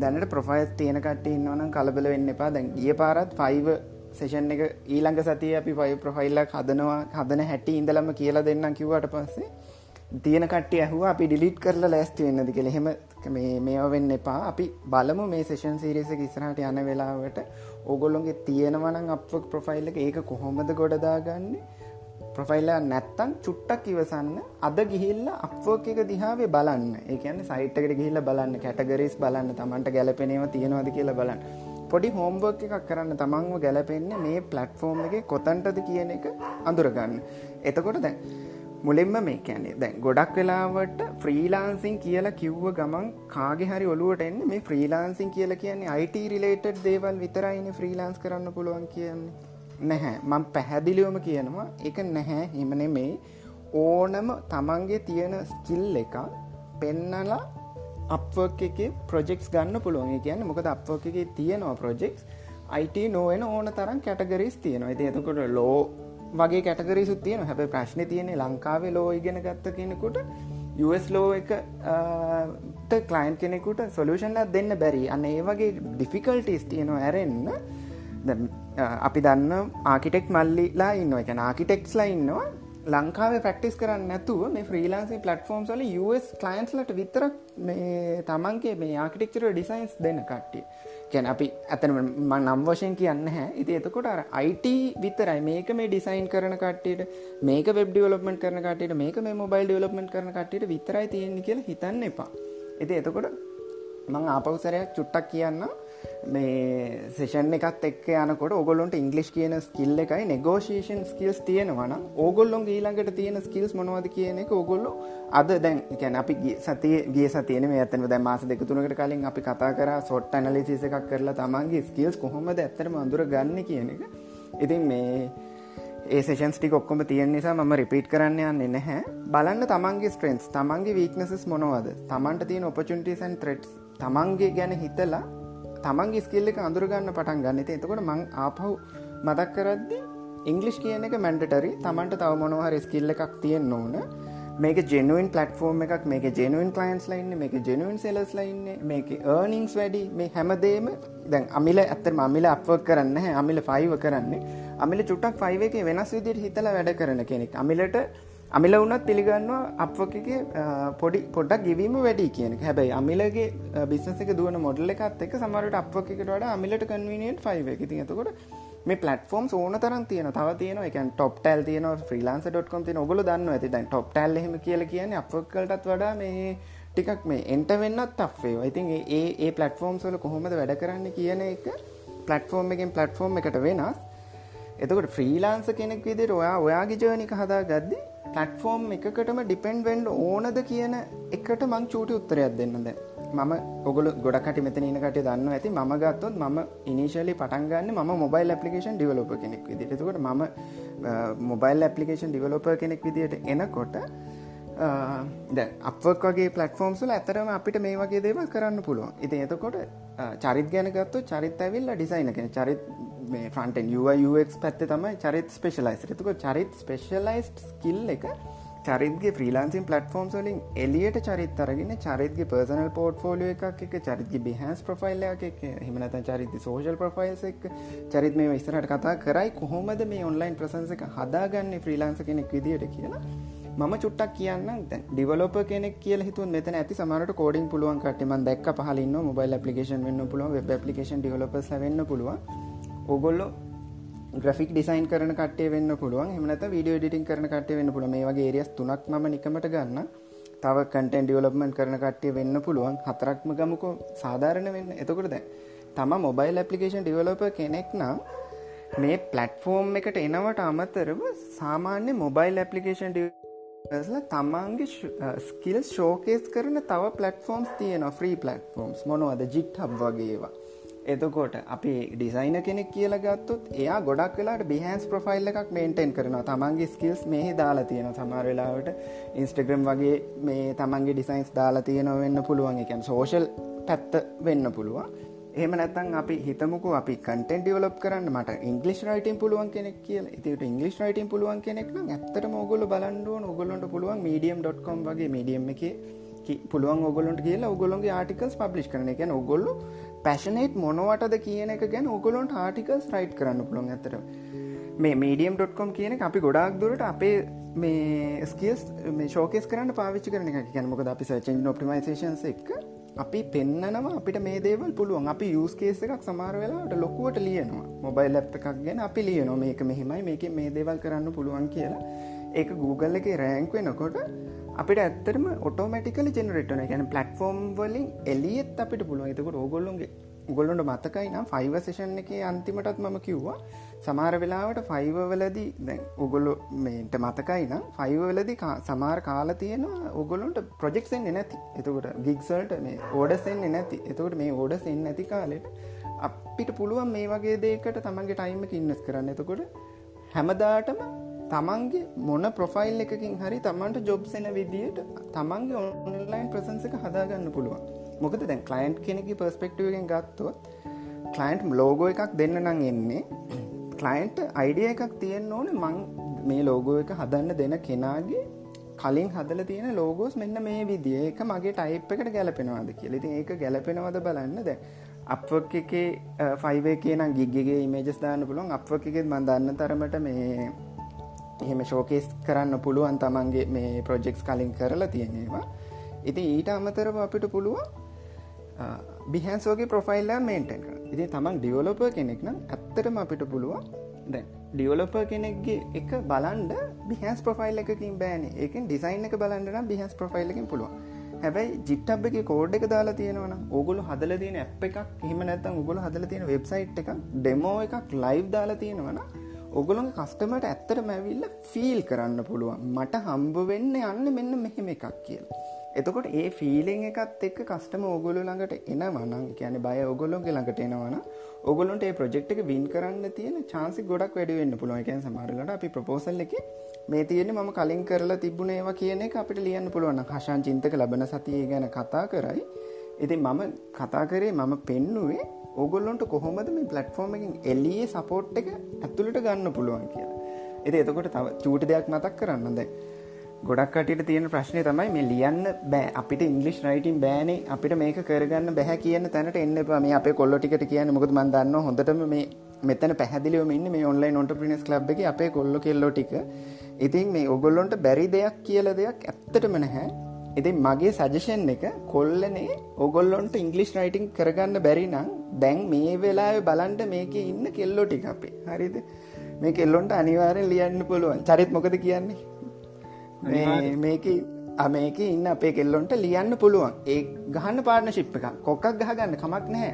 දැනට ප්‍රොෆයිල් තියෙන කට ඉන්නවනම් කලබල වෙන්න එපා. දැන් ගිය පාරත් ෆයිව සේෂන් එක ඊළඟ සතිය අපි පයි ප්‍රොෆයිල්ලක් හදනවා හදන හැටි ඉඳලම කියලා දෙන්නම් කිව්වට පස්සේ තියෙන කට්ටිය ඇහුව අපි ඩිලිට් කරලා ලෑස්ති වෙන්නද කියලා. එහෙම මේ මේවා වෙන්න එපා. අපි බලමු මේ සේෂන් සීරීස් එක ඉස්සරහට යන වෙලාවට ඕගොල්ලොන්ගේ තියෙනවනම් අප් ප්‍රොෆයිල් එක ඒක කොහොමද ගොඩදාගන්නේ ප්‍රොෆයිල්ල නැත්තන් චුට්ටක් ඉවසන්න අද ගිහිල්ල අප්වෝක එක දිහාවේ බලන්න. ඒකන්න සයිට්කට ගිහිල්ල බලන්න කැටගරිස් බලන්න තමන්ට ගැලපෙනව තියෙනවද කියලා බලන්න. පොඩි හෝම්බර්ක් එකක් කරන්න තමන්ව ගැලපෙන්න මේ පලට්ෆෝර්ම් එක කොතන්ටද කියන එක අඳුරගන්න. එතකොට දැන් මුලින්ම මේ කියන්නේ දැන් ගොඩක් වෙලාවට ෆ්‍රීලාන්සින් කියලා කිව්ව ගමන් කාගෙ හරි ඔලුවට එන්න මේ ෆ්‍රීලාන්සින් කියලා කියන්නේ අයිට රිලේටඩ් දේවල් විතරයින ෆ්‍රීලාන්ස් කරන්න පුළුවන් කියන්නේ. නැහැ. මං පැහැදිලිවම කියනවා එක නැහැ. හිමනෙ මේ ඕනම තමන්ගේ තියෙන ස්කිල් එක පෙන්නලා අප්වර්ක් එක ප්‍රජෙක්ස් ගන්න පුළුවන්. කියන්න මොකද අප්වර්ක් එක තියෙනවා ප්‍රජෙක්ස් අයිට නොවෙන ඕන තරම් කැටගරිස් තියෙනවා. ඇති එතකොට ලෝ වගේ කැටගරිසු තියෙන හැබ ප්‍රශ්න තියෙනෙ ලංකාවේ ලෝ ඉගෙන ගත්ත කෙනෙකුට US ලෝ එක කලයින් කෙනෙකුට සොලූෂන්ල දෙන්න බැරි. අන්න ඒ වගේ ඩිෆිකල්ටස් තියෙනවා ඇරෙන්න්න අපි දන්න ආකිටෙක් මල්ලිලා ඉන්න එක ආකිටෙක්ස්ලා ඉන්නවා. ලංකාවේ ප්‍රක්ටිස් කරන්න නැතුව මේ ෆ්‍රීලාන්සි පලටෆෝම් සල US කලයින්ස්ලට විතරක් මේ තමන්ගේ මේ ආකිටෙක්චර ඩිසයින්ස් දෙන්න කට්ටිය. කැන අපි ඇතන නම් වශයෙන් කියන්න හැ. ඉති එතකොට අර අයිට විතරයි. මේක මේ ඩිසයින් කරන කට්ටට මේක වෙබ් ඩියලොප්මට කරන කටට මේක මේ මොබයිල් ඩියලොප්මට කරන කටට විතරයි තියෙන්නේ කියලා හිතන්න එපා. එති එතකොට මං ආපවසරයක් චුට්ටක් කියන්න මේ සේෂන් එකත් එක් යනකොට ඔගොලොන්ට ඉංගලිස් කියන ස්කිල් එකයි නෙගෝෂේෂන් ස්කිල්ස් තියෙනවන ඕගොල්ලොන් ඊළඟට තියෙන ස්කිල්ස් මොනවද කියන එක ඔගොල්ලො අද දැන් කැන අපි සතිය ගේ සතියන මේ ඇතන දැ මාස දෙකතුනකට කලින් අපි කතා කර සොට් ඇනලිසිස එකක් කරලා තමන්ගේ ස්කිල්ස් කොහොමද ඇත්තරම අඳුර ගන්න කියන එක. ඉතින් මේ ඒ සේෂන්ස් ටික ඔක්කොම තියෙන නිසා ම රිපීට් කරන්න යන්න නැහැ. බලන්න තමන්ගේ ස්ට්‍රෙන්ස් තමන්ගේ වීක්නසස් මොනවද? තමන්ට තියෙන ඔපචුන්ටිසන් ත්‍රෙට්ස් තමන්ගේ ගැන හිතලා තමන්ගේ ස්කිල්ල එක අඳුරගන්න පටන් ගන්න. ති එතකොට මං ආපහු මදක් කරද්දි ඉංගලිෂ් කියන එක මැන්ඩටරි තමන්ට තව මොනවහර ස්කිල්ල එකක් තියෙන් ඕන. මේක ජෙනුවන් පලටෆෝර්ම් එකක් මේක ජෙනුවන් කලයින්ස් ලයින්න මේක ජෙනුවන් සෙලස් ලයින්න මේක ඒර්නිංස් වැඩි. මේ හැමදේම දැන් අමිල ඇත්තර අමිල අප කරන්න අමිල ෆයිව කරන්නේ. අමිල චුට්ටක් ෆයිව එක වෙනස් විදිට හිතල වැඩ කරන කෙනෙක්. අමිලට අමිල වුනත් පිළිගන්නවා අප්වකගේ පොඩි පොඩක් ගිවීම වැඩි කියන හැබැයි අමිලගේ බිස්නසක දුවන මොඩල්ල එකත් එක සමරට අප්වකට වඩ අමිලට කන්වනිියෙන් ෆයිව එක ති එතකොට මේ පලටෆෝම් ඕන තරන් තියන තව තියන එක ටොප් ටල් තියන ්‍රීලාන්ස.කොම් තින ඔගල දන්න ඇති. දැන් ටොප් ටල් හෙම කියල කියන අපකල්ටත් වඩා මේ ටිකක් මේ එන්ට වෙන්නත් අපේ ඉතින් ඒ ඒ පලටෆෝම් සොල කොහොමද වැඩ කරන්න කියන එක පලටෆෝර්ම් එකෙන් පලටෆෝර්ම් එකට වෙනස්. එතකට ෆ්‍රීලාන්ස කෙනෙක් විදිර ඔයා ඔයාගේ ජර්නික හදා ගද්දි පලටෆෝර්ම් එකකටම ඩිපෙන්ඩ් වෙන්ඩ ඕනද කියන එකට මං චූටි උත්තරයක් දෙන්නද මම ඔගොල ගොඩකට මෙතන ඉනකට දන්න ඇති. ම ගත්තොත් ම ඉනිශලි පටන්ගන්න ම මොබයිල් පපිකේන් ඩිවලොප කෙනෙක් විදිට තුකට ම මොබයිල් පපිකේන් ඩිවලොප කෙනෙක් විදිට එනකොට ද අපක් වගේ පලටෆෝම්සල ඇතරම අපිට මේ වගේ දේවල් කරන්න පුළුවන්. ඉති එතකොට චරිත් ගැනගත්තු චරිත් ඇවිල්ල ඩිසයින කෙන චරිත් මේ ෆන්ටන් UX පැත්ත තමයි චරිත් ස්පේෂලයිස් එතුක චරිත් ස්පේෂලයිස්් කිල් එක චරිත්ගේ ්‍රීලාන්සින් පලටෆෝම් සලින් එලියට චරිත් අරගෙන චරිත්ගේ පර්සනල් පෝට් ෆෝලිය එකක් එක චරිත්ගේ බිහන්ස් ප්‍රෆයිල් එක හිමනත චරිත සෝෂල් ප්‍රෆයිල්ස් එක චරිත් මේ ඉස්සරට කතා කරයි කොහොමද මේ ඔන්ලයින් ප්‍රසන්ස එක හදාගන්න ්‍රීලාන්ස කෙනෙක් විදිට කියලා මම චුට්ටක් කියන්න ඩිවලොප කෙනෙක් කියල හිතු මෙත ඇති සමට කෝඩින් පුළුවන් කටම දක් පහලන්න මොබයිල් පපිකේන් වන්න පුළුවන් වෙබ් පපිකේන් ඩිවලපස් වෙන්න පුළුවන්. ඔගොල්ලො ග්‍රෆික් ඩිසයින් කරන කටේ වෙන්න පුළුවන්. එමනත වීඩියෝ ඩිටින් කරන කටේ වෙන්න පුළුව මේ වගේ ඒරියස් තුනක් ම නිකමට ගන්න තව කටන් ඩියලොප්මන් කරන කටේ වෙන්න පුළුවන්. හතරක්ම ගමුකෝ සාධාරණ වෙන්න. එතකොට දැ තම මොබයිල් ඇපලිකේෂන් ඩිවලොප කෙනෙක් නම් මේ පලට්ෆෝර්ම් එකට එනවට අමතරව සාමාන්‍ය මොබයිල් ඇපලිකේෂන් ල තමන්ගේ ස්කිල් ෂෝකේස් කරන තව පලටෆෝම්ස් තියන ෆ්‍රී පලටෆෝම්ස් මොනවද? ජිට් හබ් වගේවා එතකොට අපි ඩිසයින කෙනෙක් කියල ගත්තුත් එයා ගොඩක් වෙලාට බිහන්ස් ප්‍රෆයිල් එකක් මේන්ටෙන් කරනවා. තමන්ගේ ස්කිල්ස් මේ දාලා තියෙන සමර වෙලාවට ඉන්ස්ටග්‍රම් වගේ මේ තමන්ගේ ඩිසයින්ස් දාලා තියෙන වෙන්න පුළුවන්. එකන් සෝෂල් පැත්ත වෙන්න පුළුවන්. එහම නැතන් අපි හිතමුකු අපි කටන් ඩියවලප් කරන්න මට ඉංගලිස් රයිටන් පුළුවන් කෙනෙක් කියල. ඉතිට ඉංගලිස් රයිටන් පුළුවන් කෙනෙක් ඇත්තට මොගොල බලන්ඩුව ඔගොලොන්ට පුළුවන් මීඩියම්.කොම් වගේ මීඩියම් එක පුළුවන් ඔගොලොන්ට කියලා ඔගොලොන්ගේ ආටිකල්ස් පබ්ලිෂ් කරන එක ඔගොල්ලු පැශනේට් මොනවටද කියන එක ගැන ඔගොලොන්ට ආටිකල්ස් රයිට් කරන්න පුළොන් ඇතර මේ මීඩියම්.කොම් කියන අපි ගොඩක් දුරට අපේ මේ ස්කස් මේ ශෝකස් කරන්න පාවිච්චි කරන එක ගැනමක අපි සචෙන් ඔපිමයිසේන්ස එක් අපි පෙන්නනවා අපිට මේ දේවල් පුළුවන්. අපි යස්කේස එකක් සමාර වෙලාට ලොකුවට ලියනවා. මොබයිල් ලැප් එකක් ගැන අපි ලියනවා. මේක මෙහෙමයි මේක මේ දේවල් කරන්න පුළුවන් කියලා. ඒක Google එක රෑංක් වෙනකොට අපිට ඇත්තරම ඔටෝමටිකල ජෙනරටන ගැන පලටෆෝර්ම් වලින් එලියත් අපිට පුළුවන්. එතකට ඕගොල්ලුන්ගේ ගොල්ලොන්ට මතකයි නම් ෆයිව සේෂන් එක අන්තිමටත් මම කිව්වා සමාර වෙලාවට ෆයිව වලදී දැන් ඔගොල්ලො මේට මතකයි නම් ෆයිව වෙලදි සමාර කාල තියෙනවා ඔගොලොන්ට ප්‍රජෙක්සෙන් නැති. එතකොට ගික්සල්ට මේ ඕඩසෙන් නැති. එතකට මේ ඕඩසෙන් නැති කාලෙට අපිට පුළුවන් මේ වගේ දේකට තමන්ගේ ටයිම ඉන්නස් කරන්න. එතකොට හැමදාටම තමන්ගේ මොන ප්‍රොෆයිල් එකකින් හරි තමන්ට ජොබ්සෙන විදියට තමන්ගේ ඔන්ලයින් ප්‍රසන්සක හදාගන්න පුළුවන්. මොකද දැන් කලයින්් කෙනෙකි පර්ස්පෙක්ටුවෙන් ගත්තොත් කලයින්ට් ලෝගෝ එකක් දෙන්න නං එන්නේ. කලයින්ට අයිඩිය එකක් තියෙන් ඕන. මං මේ ලෝගෝ එක හදන්න දෙන කෙනාගේ කලින් හදල තියෙන ලෝගෝස් මෙන්න මේ විදිිය. එක මගේ ටයිප් එකට ගැලපෙනවාද කියලති ඒක ගැලපෙනවද බලන්න. දැ අපක් එකේ ෆයිවේ කියන ගිගගේ මේජස් දාන්න පුළුවන්. අපක් එකෙත් මන්දන්න තරමට මේ එහෙම ශෝකේස් කරන්න පුළුවන් තමන්ගේ මේ ප්‍රොජෙක්ස් කලින් කරලා තියෙනවා ඉති ඊට අමතරව අපිට පුළුවන් බිහන්සෝගේ ප්‍රොෆයිල්ල මේන්ටක ඉති තමන් ඩියවලොප කෙනෙක් නම් ඇත්තටම අපිට පුළුවන් දැ ඩියවලොප කෙනෙක්ගේ එක බලන්ඩ බිහන්ස් ප්‍රොෆයිල් එකකින් බෑන. එක ඩිසයින් එක බලන්ඩන බිහන්ස් ප්‍රොෆයිල් එකින් පුළුවන්. හැබැයි ජිට්ටබ් එක කෝඩ් එක දාලා තියෙනවන ඔගුල හදල තියෙන ඇ් එකක් එහෙම නැත්තම් උගුල හදල තියෙන වෙබ්සයිට් එක ඩෙමෝ එකක් ලයිව් දාලා තියෙනවන ඔගොලොන් කස්ටමට ඇත්තට මැවිල්ල ෆීල් කරන්න පුළුවන්. මට හම්බ වෙන්න යන්න මෙන්න මෙහෙම එකක් කියලා. එතකොට ඒ ෆීලෙන් එකත් එක් කස්ටම ඔගොලු ළඟට එන වනම් කියන බය ඔගොලොන්ගේ ළඟට එනවන ඔගොලොන්ට ඒ ප්‍රජෙක්් එක වින් කරන්න තියෙන චාන්සි ගොඩක් වැඩවෙන්න පුළුවන්. එකන් සමරලට අපි ප්‍රපෝසල් එක මේ තියෙන මම කලින් කරලා තිබුණ ඒවා කියන එක අපිට ලියන්න පුළුවන් හශාන් චින්තක ලබන සතිය ගැන කතා කරයි. ඉති මම කතා කරේ මම පෙන්නුවේ ඔගොල්ලොන්ට කොහොමද මේ පලට්ෆෝර්ම එකින් එල්ලියේ සපෝට් එක ඇතුළට ගන්න පුළුවන් කියලා. එති එතකොට තව චූටි දෙයක් මතක් කරන්න. දැ ගොඩක් කටට තියෙන ප්‍රශ්නය තමයි මේ ලියන්න බෑ. අපිට ඉංගලිස් රයිටන් බෑනේ. අපිට මේක කරගන්න බැහැ කියන්න තැනට එන්න මේ අපේ කොල්ලොටිකට කියන්න මොකද මන්දන්න හොඳටම මේ මෙතන පැහදිලිවම ඉන්න මේ ඔන්ලයින් ඔන්ට පිනිස් ලබ් එක අපේ කොල්ලො කෙල්ලෝ ටික. ඉතින් මේ ඔගොල්ලොන්ට බැරි දෙයක් කියල දෙයක් ඇත්තටම නැහැ. ඉතින් මගේ සජෂන් එක කොල්ලනේ ඔගොල්ලොන්ට ඉංගලිස් රයිටිං කරගන්න බැරි නම් දැන් මේ වෙලා බලන්ට මේක ඉන්න කෙල්ලෝ ටික අපේ. හරිද? මේ කෙල්ලොන්ට අනිවාරෙන් ලියන්න පුළුවන්. චරිත් මොකද කියන්නේ? මේක මේක ඉන්න අපේ කෙල්ලොන්ට ලියන්න පුළුවන්. ඒ ගහන්න පාර්න ශිප් එක කොක්ක් ගහගන්න කමක් නැහැ.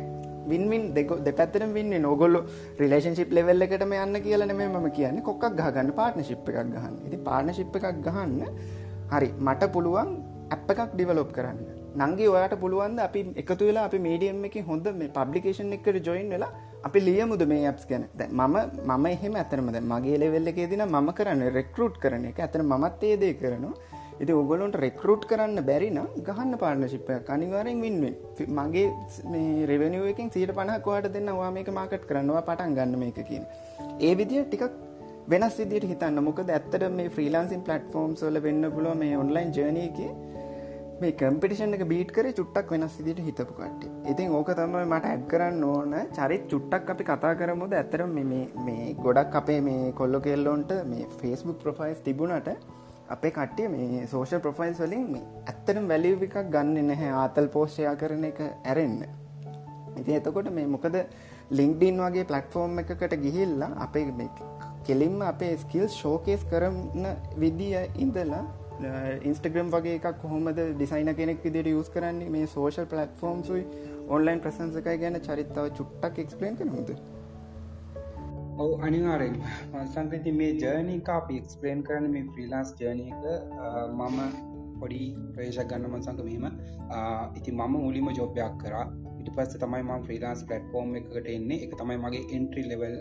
වින්වින් දෙක දෙපැත්තරම් වින්න නොගොල්ල රිලේෂන්ශිප් ලෙවල්ල එකටම යන්න කියලන මේ ම කියන්න. කොක්ක් ගහගන්න පාර්ට්නශිප් එකක් ගහන්න. ඉති පාර්ණශිප් එකක් ගහන්න හරි මට පුළුවන් ඇප් එකක් ඩිවලොප් කරන්න. නංගේ ඔයාට පුළුවන්ද අපි එකතු වෙලා අපි මීඩියම් එක හොඳ මේ පබ්ලිකේෂන් එකට ජොයින් වෙලා අපි ලියමුද මේ ඇප්ස් ගැන? මම මම එහෙම ඇතරමද මගේ ලෙවෙල්ල එකේ දින මම කරන්න රෙක්රුට් කරන එක. ඇතන මත් ඒදේ කරනවා. ඉති ඔගොලොන්ට රෙක්රුට් කරන්න බැරින ගහන්න පාර්නශිප්ප අනිවාරෙන් වින්වෙන් මගේ මේ රෙවනිුවකින් සීට පනහකවාට දෙන්න වා මේක මාකට් කරනවා පටන් ගන්න මේක කියන. ඒ විදිිය ටිකක් වෙනස් විදිට හිතන්න. මොකද ඇත්තට මේ ෆ්‍රීලාන්සින් පලට්ෆෝම් සොල වෙන්න පුලුව මේ ඔන්ලයින් ජනයක මේ කම්පිටිෂන් එක බීට් කර චුට්ටක් වෙනස් විදිට හිතපු කට ඉතින් ඕක තමයි මට ඇඩ් කරන්න ඕන. චරිත් චුට්ටක් අපි කතා කරමුද? ඇතරම් මේ ගොඩක් අපේ මේ කොල්ලො කෙල්ලොන්ට මේ ෆේස්බුක් ප්‍රොෆයිස් තිබුණට අපේ කට්ටිය මේ සෝෂල් ප්‍රොෆයිල්ස් වලින් මේ ඇත්තටම වැලිය් එකක් ගන්න නැහැ ආතල් පෝස්ට්යා කරන එක ඇරෙන්න. ඉතින් එතකොට මේ මොකද ලින්ක්ඩින් වගේ ප්ලට්ෆෝර්ම් එකකට ගිහිල්ලා අපේ මේ කෙලින්ම අපේ ස්කිල් ෂෝකේස් කරන විදිය ඉඳලා ඉන්ස්ටග්‍රම් වගේ එකක් කොහොමද ඩිසයින කෙනෙක් විදිට යස් කරන්නේ? මේ සෝෂල් පලට්ෆෝර්ම්සුයි ඔන්ලයින් ප්‍රසන්සකයි ගැන චරිත්තාව චුට්ටක් එක්ස්පලේන් කරනද ඔව අනිවාරෙන් සංකති මේ ජර්නක අපි එක්ස්පලේන් කරන මේ ෆ්‍රීලාන්ස් ජර්නක මම පොඩි ප්‍රේෂක් ගන්නම සංක මෙම ඉති මම මුලිම ජොබ්යක් කරා. ඉට පස්ස තමයි ම ්‍රීලාන්ස් පලට්ෆෝර්ම් එකට එන්නේ. එක තමයි මගේ එන්ට්‍රි ලෙවල්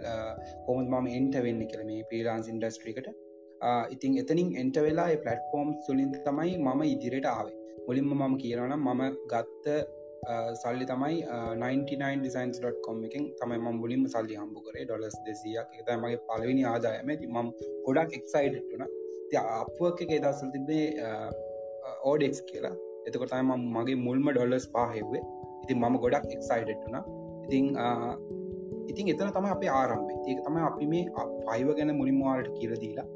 හොම මම එන්ට වෙන්න කළ මේ ප්‍රීලාන්ස් ඉන්ඩස්ට්‍රිකට ඉතින් එතනින් එන්ට වෙලා පලට්ෆෝර්ම් සුලින් තමයි මම ඉදිරියට ආවේ. මුලින්ම මම කියරනම් මම ගත්ත සල්ලි තමයි 99ඩිසයින්ස්.කොම් එකින් තමයි ම මුලින්ම සල්ලි හම්බු කරේ. ඩොලස් දෙසියක්. එක මගේ පලවෙනි ආදායම. මම ගොඩක් එක්සයිඩ්ටුන ති අපුවක් එක දසල් තිබේ ඕඩෙක්ස් කියලා. එතකොටම මගේ මුල්ම ඩොලස් පාහෙවේ ඉතින් මම ගොඩක් එක්සයිඩට්ටුන ඉතිං ඉතින් එතන තම අප ආරම්භ ඒක තම අපි මේ පයිව ගැන මුලින්වාලට කියලදීලා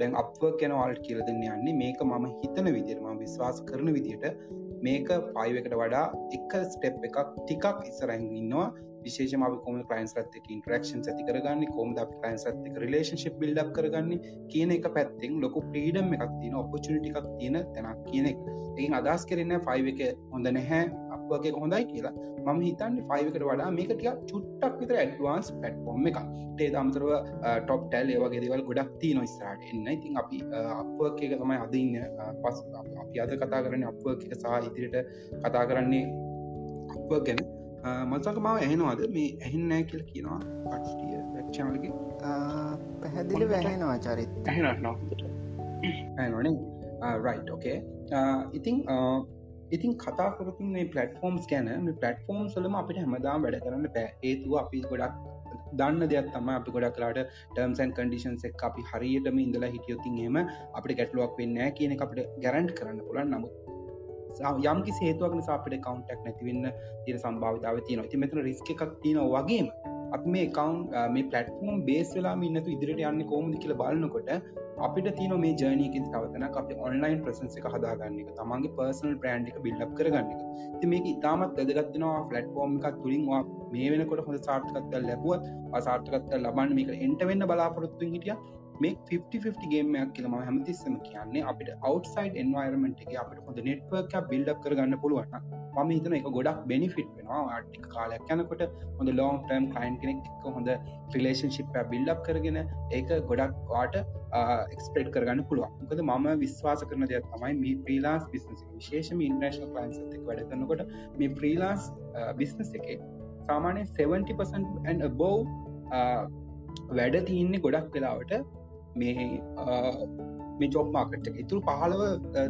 දැන් අප ගැන වාල්ට කියලදන්න යන්නේ මේක මම හිතන විදිරම විශ්වාස කරන විදියට මේක පයිවකට වඩා එක ස්ටෙප් එකක් ටිකක් ඉස්සරැන් ඉන්නවා. විශේෂම කොම ලයින්ස් රත්ක ඉන්ට්‍රක්ෂන් ඇති කරගන්න කොම ලයින්ස් ඇතික රලේශිප් බිල්ඩක් කරගන්න කියන එක පැත්තෙන් ලොකු ප්‍රීඩම් එකක් තින ඔපචනිටිකක් තියෙන තැනක් කියනෙක් එයින් අදස් කරන්න ෆයිව එක හොඳ නැහැ. අපගේ හොඳයි කියලා. මම හිතන්න ෆයිකට වඩා මේක ටික චුට්ටක් විතර ඇඩ්වාන්ස් පැට්ෆෝර්ම් එක ටේ අමතරව ටොප් ටැල් ඒවගේ දෙවල් ගොඩක් තිය නොස්රට එන්න. ඉතින් අපි අප එක තමයි අදන්න පස් අපි අද කතා කරන අප එක සහ ඉදිරිට කතා කරන්නේ අප ගැන. මසක මාව ඇහෙනවාද? මේ ඇහෙන්නෑ කියල කියනවා. කට්ටිය වැක්චමලගේ පැහැදිලි වැහෙනවා චරිත්. ඇනොනේ රයි් ඕකේ ඉතිං ඉතින් කතා කරතුන් මේ පලටෆෝම්ස් ගැන මේ පලටෆෝම් සලම අපිට හැමදාම් වැඩ කරන්න බෑ. ඒතුව අපි ගොඩක් දන්න දෙයක් තම අපි ගොඩක් කලාට ටර්ම්සන් කඩිෂන්ස් එක් අපි හරියටම ඉඳලා හිටියොතින් එම අපට ගැටලුවක් වෙන්න කියන අපට ගැරන්ට් කරන්න පුලන් නමුත් යම්කි සේතුවක් නිසා අපට කවන්ටක් නැතිවන්න තිර සම්භාවිතාව තියන ති මෙතන රිස්ක එකක් තියෙන වගේම අප මේ කවන්් මේ පලටෆෝම් බේස් වෙලා ඉන්නතු ඉදිරිට යන්න කෝමද කියල බලන්නකොට අපිට තින මේ ජනයකින් තවතන අප ඔන්ලයින් ප්‍රසන්ස එක හදාගන්න එක තමන්ගේ පර්සනල් බ්‍රන්් එක බිල්ලක් කරගන්න එක. ති මේක ඉතාමත් වැදගත්තිනවා ෆලට්ෆෝර්ම් එකක් තුළින් මේ වෙනකොට හොඳ සාර්ථකත්තල් ලැබුවත් අසාර්ථකත්තල් ලබන්න මේක එන්ට වෙන්න බලාපොරොත්තු හිටිය මේ 50 ගේමයක් කියලම හැමතිස්සම කියන්නේ අපිට අවට්සයිඩ් එන්වර්මෙන්ට් එක අපට හොඳ නෙට්වර්ක බිල්ඩක් කරගන්න පුළුවන් ම හිතන එක ගොඩක් බෙනිෆිට් වෙනවා. ආටික කාලයක් යනකොට හොඳ ලෝන් ටර්ම් කයින් කෙනෙක් එක හොඳ රිලේෂන්ශිප් බිල්ඩක් කරගෙන ඒක ගොඩක් වාට එක්ස්පේට් කරගන්න පුළුවන්. මොකද මම විශ්වාස කරන දෙයක් තමයි මේ ප්‍රීලාස් බිස්නස විශේෂම ඉන්ට්‍රේශන ප්ලන්ස් එක් වැඩ කරනකොට මේ ප්‍රීලාස් බිස්නස් එකේ සාමානය 70% බෝව් වැඩ තියන්නේ ගොඩක් වෙලාවට මේ මේ ජොබ් මාකට ඉතුරු පහලව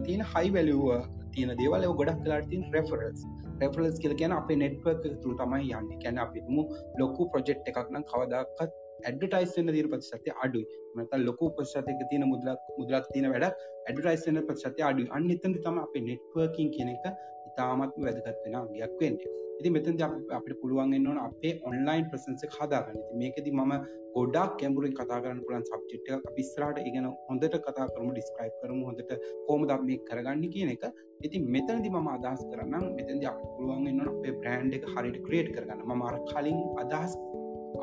තියෙන හයි වැලුව තියෙන දේවල ගොඩක් කලාටින් රෙෆරස් රෙෆරස් කියල කියන අප නෙට්වර්ක් තුරු තමයි යන්න. කැන අපිම ලොකු ප්‍රජෙක්් එකක් නම් කවදක්ත් ඇඩටයිස්න දීර පතිශතය අඩු මත ලොකු පශ්තක තියන මුදලක් මුදලක් තියන වැඩ ඇඩටයිස්න පශ්තය අඩු අන්න එතන් තම අප නෙට්වර්කින් කියන එක ඉතාමත්ම වැදගත්වෙන ගයක් වෙන්නේ. ඉති මෙතන් අපිට පුළුවන්ගන්න ඕන අපේ ඔන්ලයින් ප්‍රසන්ස හදාගන්න. මේකද මම ගොඩක් කැමුරින් කතා කරන්න පුලන් සබ්ජෙට් පිස්රට ඉගෙන හොඳට කතා කරම ඩිස්ක්‍රයි් කරම හොඳට කෝමද මේ කරගන්න කියන එක. ඉති මෙතනදි මම අදහස් කරන්න මෙතන්ද අප පුළුවන්ගන්න අපේ බ්‍රන්් එක හරිට ක්‍රේට් කරගන්න. මර කලින් අදහස්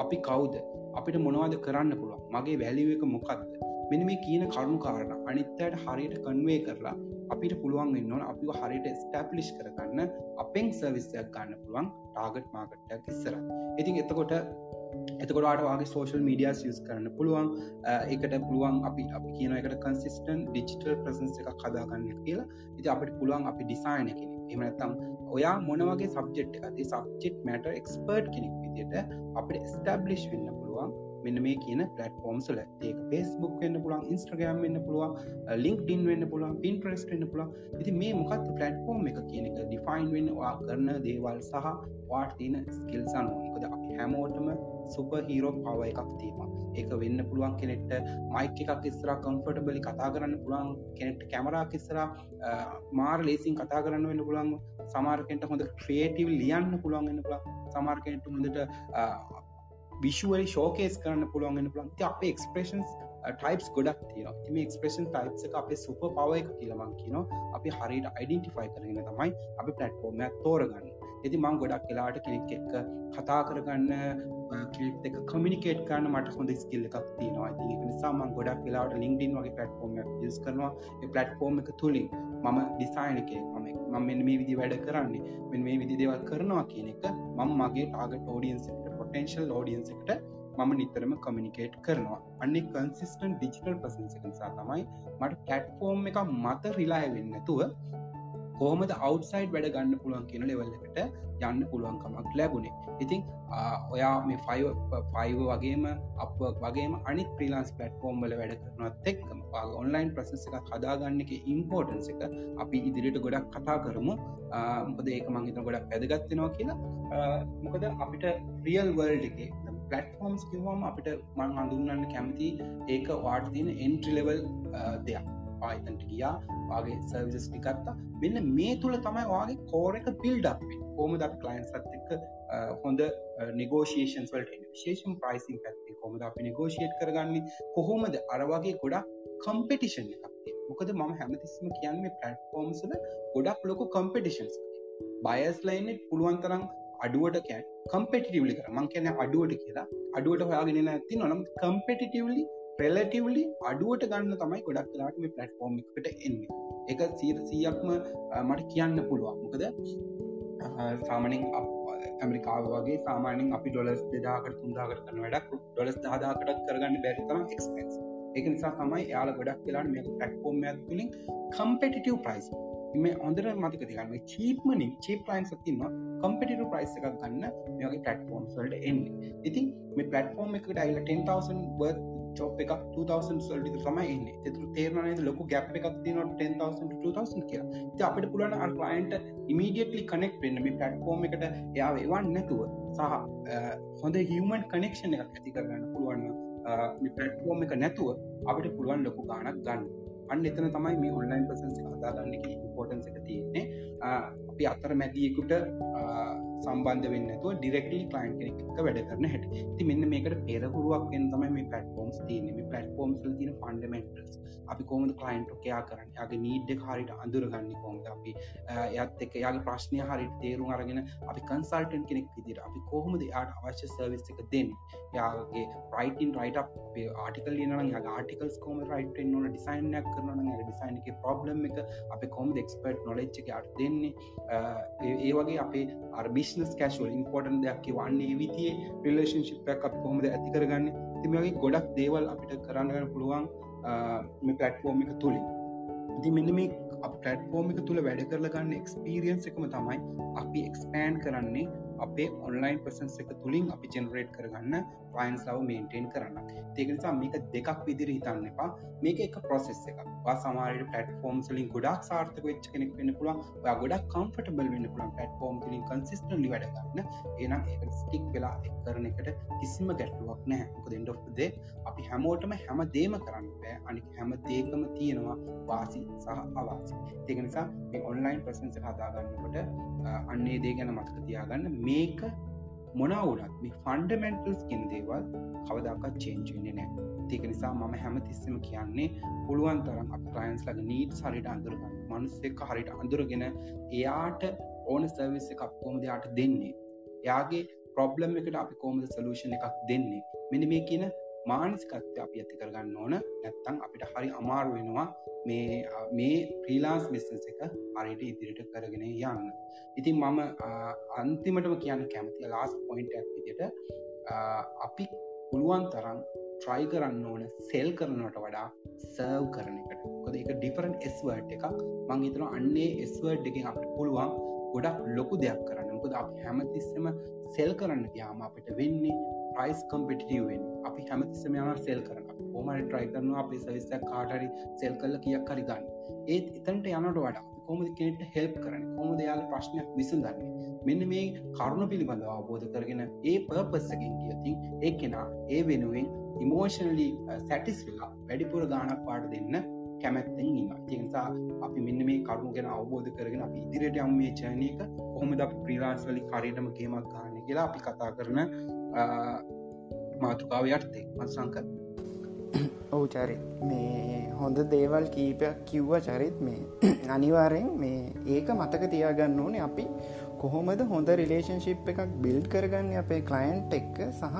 අපි කවුද? අපිට මොනවාද කරන්න පුළුවන්? මගේ වැලිුව එක මොකක්ද මෙන මේ කියන කරුණු කාරණ අනිත්තයට හරියට කන්වේ කරලා අපිට පුළුවන් වෙන්නවන අපි හරියට ස්ටප්ලිෂ් කරගන්න අපෙන් සර්විස්යක් ගන්න පුළුවන් ටාගට් මාකට්ටක් ඉස්සර ඉතින් එතකොට එතකොටට වගේ සෝශල් මීඩියස් යස් කරන්න පුළුවන්. එකට පුළුවන් අපි අපි කියන එකට කන්සිස්ටන් ඩිජිටල් ප්‍රසන්ස එක කදාගන්න කියලා. ඉති අපට පුළුවන් අපි ඩිසායන කෙනෙ එමනත්තම් ඔයා මොනවගේ සබ්ජෙට් එකති සබ්ජෙට් මට එක්ස්පර්ට් කෙනෙක් විදිට අපට ස්ටබ්ලිෂ් වෙන්න පුළුවන් මෙන්න මේ කියන පලටෆෝම්සල ඒක පෙස්බුක් වෙන්න පුළන් ඉස්ට්‍රගම් වෙන්න පුළුවන් ලින්ක් ඩින් වෙන්න පුළුවන් පින්ට්‍රස් වෙන්න පුළන් ඉති මේ මොකත් පලටෆෝර්ම් එක කියන එක? ඩිෆයින් වෙන්නවා කරන දේවල් සහ වාට තියන ස්කිල් සනුවකද අපි හැමෝටම සුප හීරෝ පව එකක් තීම ඒක වෙන්න පුළුවන් කෙනෙක්ට මයික එකක් ඉස්සර කම්ෆර්ටබලි කතා කරන්න පුළුවන් කෙනෙක්ට කැමරා කිස්සර මාර් ලේසින් කතා කරන්න වෙන්න පුළුවන්. සමාර්කෙන්ට හොඳ ක්‍රේටව ලියන්න පුළුවන් වෙන්න පුළන් සමාර්කෙන්ට හොඳට විශුවරි ශෝකේස් කරන්න පුළුවන්ගෙන පුළන් අපේ එක්ස්ප්‍රේෂන්ස් ටයිප්ස් ගොඩක් තියෙන තිම එක්ස්ප්‍රේෂන් ටයිප්ස එක අපේ සුප පව එක කියලමන් කියන අපි හරිට අයිඩෙන්ටිෆයි කරගෙන තමයි අපි පලට්ෆෝර්ම තෝරගන්න. ඇති මං ගොඩක් කියලාට කෙනෙක් එක්ක කතා කරගන්න කිලිප් එක කමිනිකේට් කරන්න මට හොඳ ස්කිල්ල එකක් තියෙනවා. ති නිසාමන් ගොඩක් කියලාට ලින්ක්ඩින් වගේ පලට්ෆෝර්ම යස් කරනවා. පලට්ෆෝර්ම එක තුළින් මම ඩිසයින් එක මම මම මෙ මේ විදි වැඩ කරන්නේ. මෙ මේ විදි දේවල් කරනවා කියන එක මම මගේ ටාගට ෝඩියන්සට පොටන්ශල් ෝඩියන්ස එකට මම නිතරම කමිනිකේට් කරනවා. අන්න කන්සිස්ටන් ඩිජිටල් ප්‍රසන්සක නිසා තමයි මට කැට්ෆෝර්ම් එක මත රිලාය වෙන්නතුව කෝමද අවට්සයිඩ් වැඩ ගන්න පුළුවන් කියන ලෙවල්ලකට යන්න පුළුවන්කමක් ලැබුණේ. ඉතින් ඔයා මේ ෆයි ෆයිව වගේම අප වගේම අනි ප්‍රීලාන්ස් පලට්ෆෝර්ම් වල වැඩ කරනත් එක්කම ඔන්ලයින් ප්‍රසෙස එක හදාගන්න එක ඉම්පෝර්ටන්ස එක අපි ඉදිරිට ගොඩක් කතා කරමු. මොකද ඒක මංහිත ගොඩක් පැදගත්වෙනවා කියලා. මොකද අපිට රියල් වර්ල්ඩ එක පලටෆෝම්ස් කිවවාම අපිට මං අඳුන්නන්න කැමති ඒක වාට තියන එන්ට්‍රි ලෙවල් දෙයක්. පායිතන්ට ගියා වගේ සර්විසස් ටිකත්තා මෙන්න මේ තුළ තමයි වගේ කෝර එක පිල්ඩක් කෝම ද කලයින් සත් එක්ක හොඳ නිගෝෂේෂන් වලට විශේෂම් ප්‍රයිසින් පැත්තේ කොමද අපි නිගෝෂේට් කරගන්නේ? කොහොමද අරවාගේ ගොඩක් කම්පිටිෂන් එකක්ේ මොකද මම හැමතිස්ම කියන්නේ පලට්ෆෝම්සල ගොඩක් ලොක කම්පිටිෂන්ස් බයස් ලයින්න පුළුවන් තරම් අඩුවට කෑ කම්පෙටිටවලි කර. මං කියන අඩුවට කියලා. අඩුවට හොයාගෙන ඇති නොනම් කම්පෙටිටවලි ප්‍රෙලටවලි අඩුවට ගන්න තමයි ගොඩක් කලාට මේ පලට්ෆෝර්ම් එකට එන්නේ. එක සීර සීයක්ම මට කියන්න පුළුවන්. මොකද සාමනින් ඇමරිකාව වගේ සාමානින් අපි ඩොලස් දෙදාකට තුන්දාකට කන වැඩක් ඩොලස් දාදාකටත් කරගන්න බැරිතම එක්ස්පෙන්ස් එක නිසා තමයි යාල ගොඩක් කියලාට මේ පැක්ෆෝර්ම්යක් තුළින් කම්පෙටිටව ප්‍රයිස් මේ හොඳර මතක තිගන්න චීප්මනින් චීප් ලයින් සතින්න කම්පිට ප්‍රයිස් එකක් ගන්න මේගේ පලටෆෝම් සල්ට එන්න. ඉතින් මේ පලටෆෝර්ම් එකට අයිල 10,000 බර් චෝප් එක 2000 සල්ටි තමයි එන්න. එතුර තේරනය ලොක ගැප් එකක් තින 10,000 2000 කිය ති අපට පුලන අන්ලයින්ට ඉමීඩියටලි කනෙක් වෙන්න. මේ පලටෆෝර්ම් එකට එයා ඒවන් නැතුව සහ හොඳ හිවමන් කනෙක්ෂණ එකක් ඇති කරගන්න පුළුවන්න පලටෆෝර්ම් එක නැතුව අපිට පුළුවන් ලොකු ගානක් ගන්න. අන්න එතන තමයි මේ ඔන්ලයින් ප්‍රසන්ස හදාගන්න එක ඉම්පෝටන්ස එක තියෙන්නේ. අපි අතර මැදියෙකුට සම්බන්ධ වෙන්නතුව ඩිරෙක්ලි කලයින් කෙනෙක් වැඩ කරන හැට. ති මෙන්න මේකට පෙරහුරුවක් වෙන තමයි මේ පලටෆෝම්ස් තියන මේ පලටෆෝම්ස් තින ෆන්ඩමෙන්ටස් අපි කොමද කලයින්ට්කයා කරන්න? යාගේ නීඩ්ඩ හරිට අඳුරගන්න කොමද අපි යත් එක යාගේ ප්‍රශ්නය හරිට තේරුම් අරගෙන අපි කන්සල්ටන් කෙනෙක් විදිර අපි කොහොමද යාට අවශ්‍ය සර්විස් එක දෙන්න? යාගේ රයිටන් රයිට ආටිකල් න ආටිකල්ස් කොම රයිට නොන ඩිසයින්යක් කරන ඩිසයින් එක ප්‍රබ්ලම් එක අප කොම එක්ස්පර්ට් නොලෙච් එක අට දෙන්නේ? ඒ වගේ අපේ අර්බිෂනස් කෑශුවල් ඉම්පෝර්ටන් දෙයක් වන්නේ විතියේ රිලේශන්ශිප්යක් අප කොහොමද ඇති කරගන්න? තිමගේ ගොඩක් දේවල් අපිට කරන්නගන්න පුළුවන් මේ පලට්ෆෝර්ම් එක තුළින් ඉති මෙන්න මේ අප පලට්ෆෝර්ම් එක තුළ වැඩ කරලගන්න එක්ස්පිරියන්ස් එකම තමයි අපි එක්ස්පෑන් කරන්නේ අපේ ඔන්ලයින් ප්‍රසන්ස එක තුළින් අපි ජෙනරේට් කරගන්න පයින්ස්ලාව මේන්ටේන් කරන්න. ඒකනිසා මේක දෙකක් විදිර හිතන්න එපා. මේක එක ප්‍රොසෙස් එක සමාරට පටෆෝම් සලින් ගොඩක් සාර්ථක වෙච්ච කෙනෙක් වෙන්න පුළුවන්. ඔයා ගොඩක් කම්ෆටබල් වෙන්න පුළන් පටෆෝම් ලින් කන්සිස්ටලි වැඩගන්න ඒනම් ඒ ස්ටික් වෙලා කරන එකට කිසිම ගැටලුවක් නෑ කොදෙන්ඩ ඔ්දේ අපි හැමෝටම හැම දේම කරන්න බෑ. අනි හැම දේකම තියෙනවා වාසි සහ අවාසි. ඒක නිසා මේ ඔන්ලයින් ප්‍රසන්ස හදාගන්නකොට අන්නේ දේ ගැන මතක තියාගන්න. මේක මොනවුනත් මේ ෆන්ඩමෙන්ටල්ස් කින් දේවල් කවදක්ත් චේන්ජන්නේ නෑ ඒක නිසා මම හැම තිස්සම කියන්නේ පුළුවන් තරම් අපලයින්ස් ලග නීට් හරිට අඳුරගන්න මනුස්සෙක් හරිට අඳුරගෙන එයාට ඕන සර්විස් එකක් කොමද යාට දෙන්නේ? යාගේ ප්‍රොබ්ලම් එකට අපි කෝමද සලූෂණ එකක් දෙන්නේ? මෙනි මේ කියන මානසිකත්ය අපි ඇති කරගන්න ඕන. නැත්තං අපිට හරි අමාරු වෙනවා මේ මේ ප්‍රීලාන්ස් බිස්නස එක හරිට ඉදිරිට කරගෙන යන්න. ඉතින් මම අන්තිමටම කියන්න කැමති ලාස් පොයින්ට විදිට අපි පුළුවන් තරම් ට්‍රයි කරන්න ඕන සෙල් කරනට වඩා සර්ව් කරන එකට. කොද එක ඩිෆරන් ස්වර්ට් එකක්. මං හිතන අන්නේ ස්වර්ඩ් එක අපට පුළුවන් ගොඩක් ලොකු දෙයක් කරන්න. කොද අප හැමතිස්සම සෙල් කරන්න යාම අපිට වෙන්නේ ප්‍රයිස් කම්පිටිවෙන් අපි හැමතිස්සම යන සෙල් කරන ඕමට ට්‍රයි කරනවා අපේ සවිස්සක් කාටරි සෙල් කල්ල කියක් කරි ගන්න. ඒත් එතන්ට යනට වඩා කොමද කෙනෙට හෙල්ප් කරන කොමද යාගේ ප්‍රශ්නයක් විසඳන්නේ? මෙන්න මේ කරුණු පිළිබඳව අවබෝධ කරගෙන ඒ පර්පස්සකින් කියතින් ඒ කෙනා ඒ වෙනුවෙන් ඉමෝෂනලි සැටිස් වෙලා වැඩිපුර ගානක් පාට දෙන්න කැමැත්තෙන් ඉන්න තිනිසා අපි මෙන්න මේ කරුණු ගැන අවබෝධ කරගෙන අපි ඉදිරියට යම් මේ චයනයක කොහොමද ප්‍රීලාන්ස් වලි කරයටම ගේමක් ගන්න කියලා අපි කතා කරන මාතුකාව යටතේ මත්සංකත් ඔවු චරිත්. මේ හොඳ දේවල් කීපයක් කිව්ව චරිත්. මේ අනිවාරයෙන් මේ ඒක මතක තියාගන්න ඕනේ අපි කොහොමද හොඳ රිලේෂන්ශිප් එකක් බිල්ඩ් කරගන්න අපේ කලයින්ට් එක්ක සහ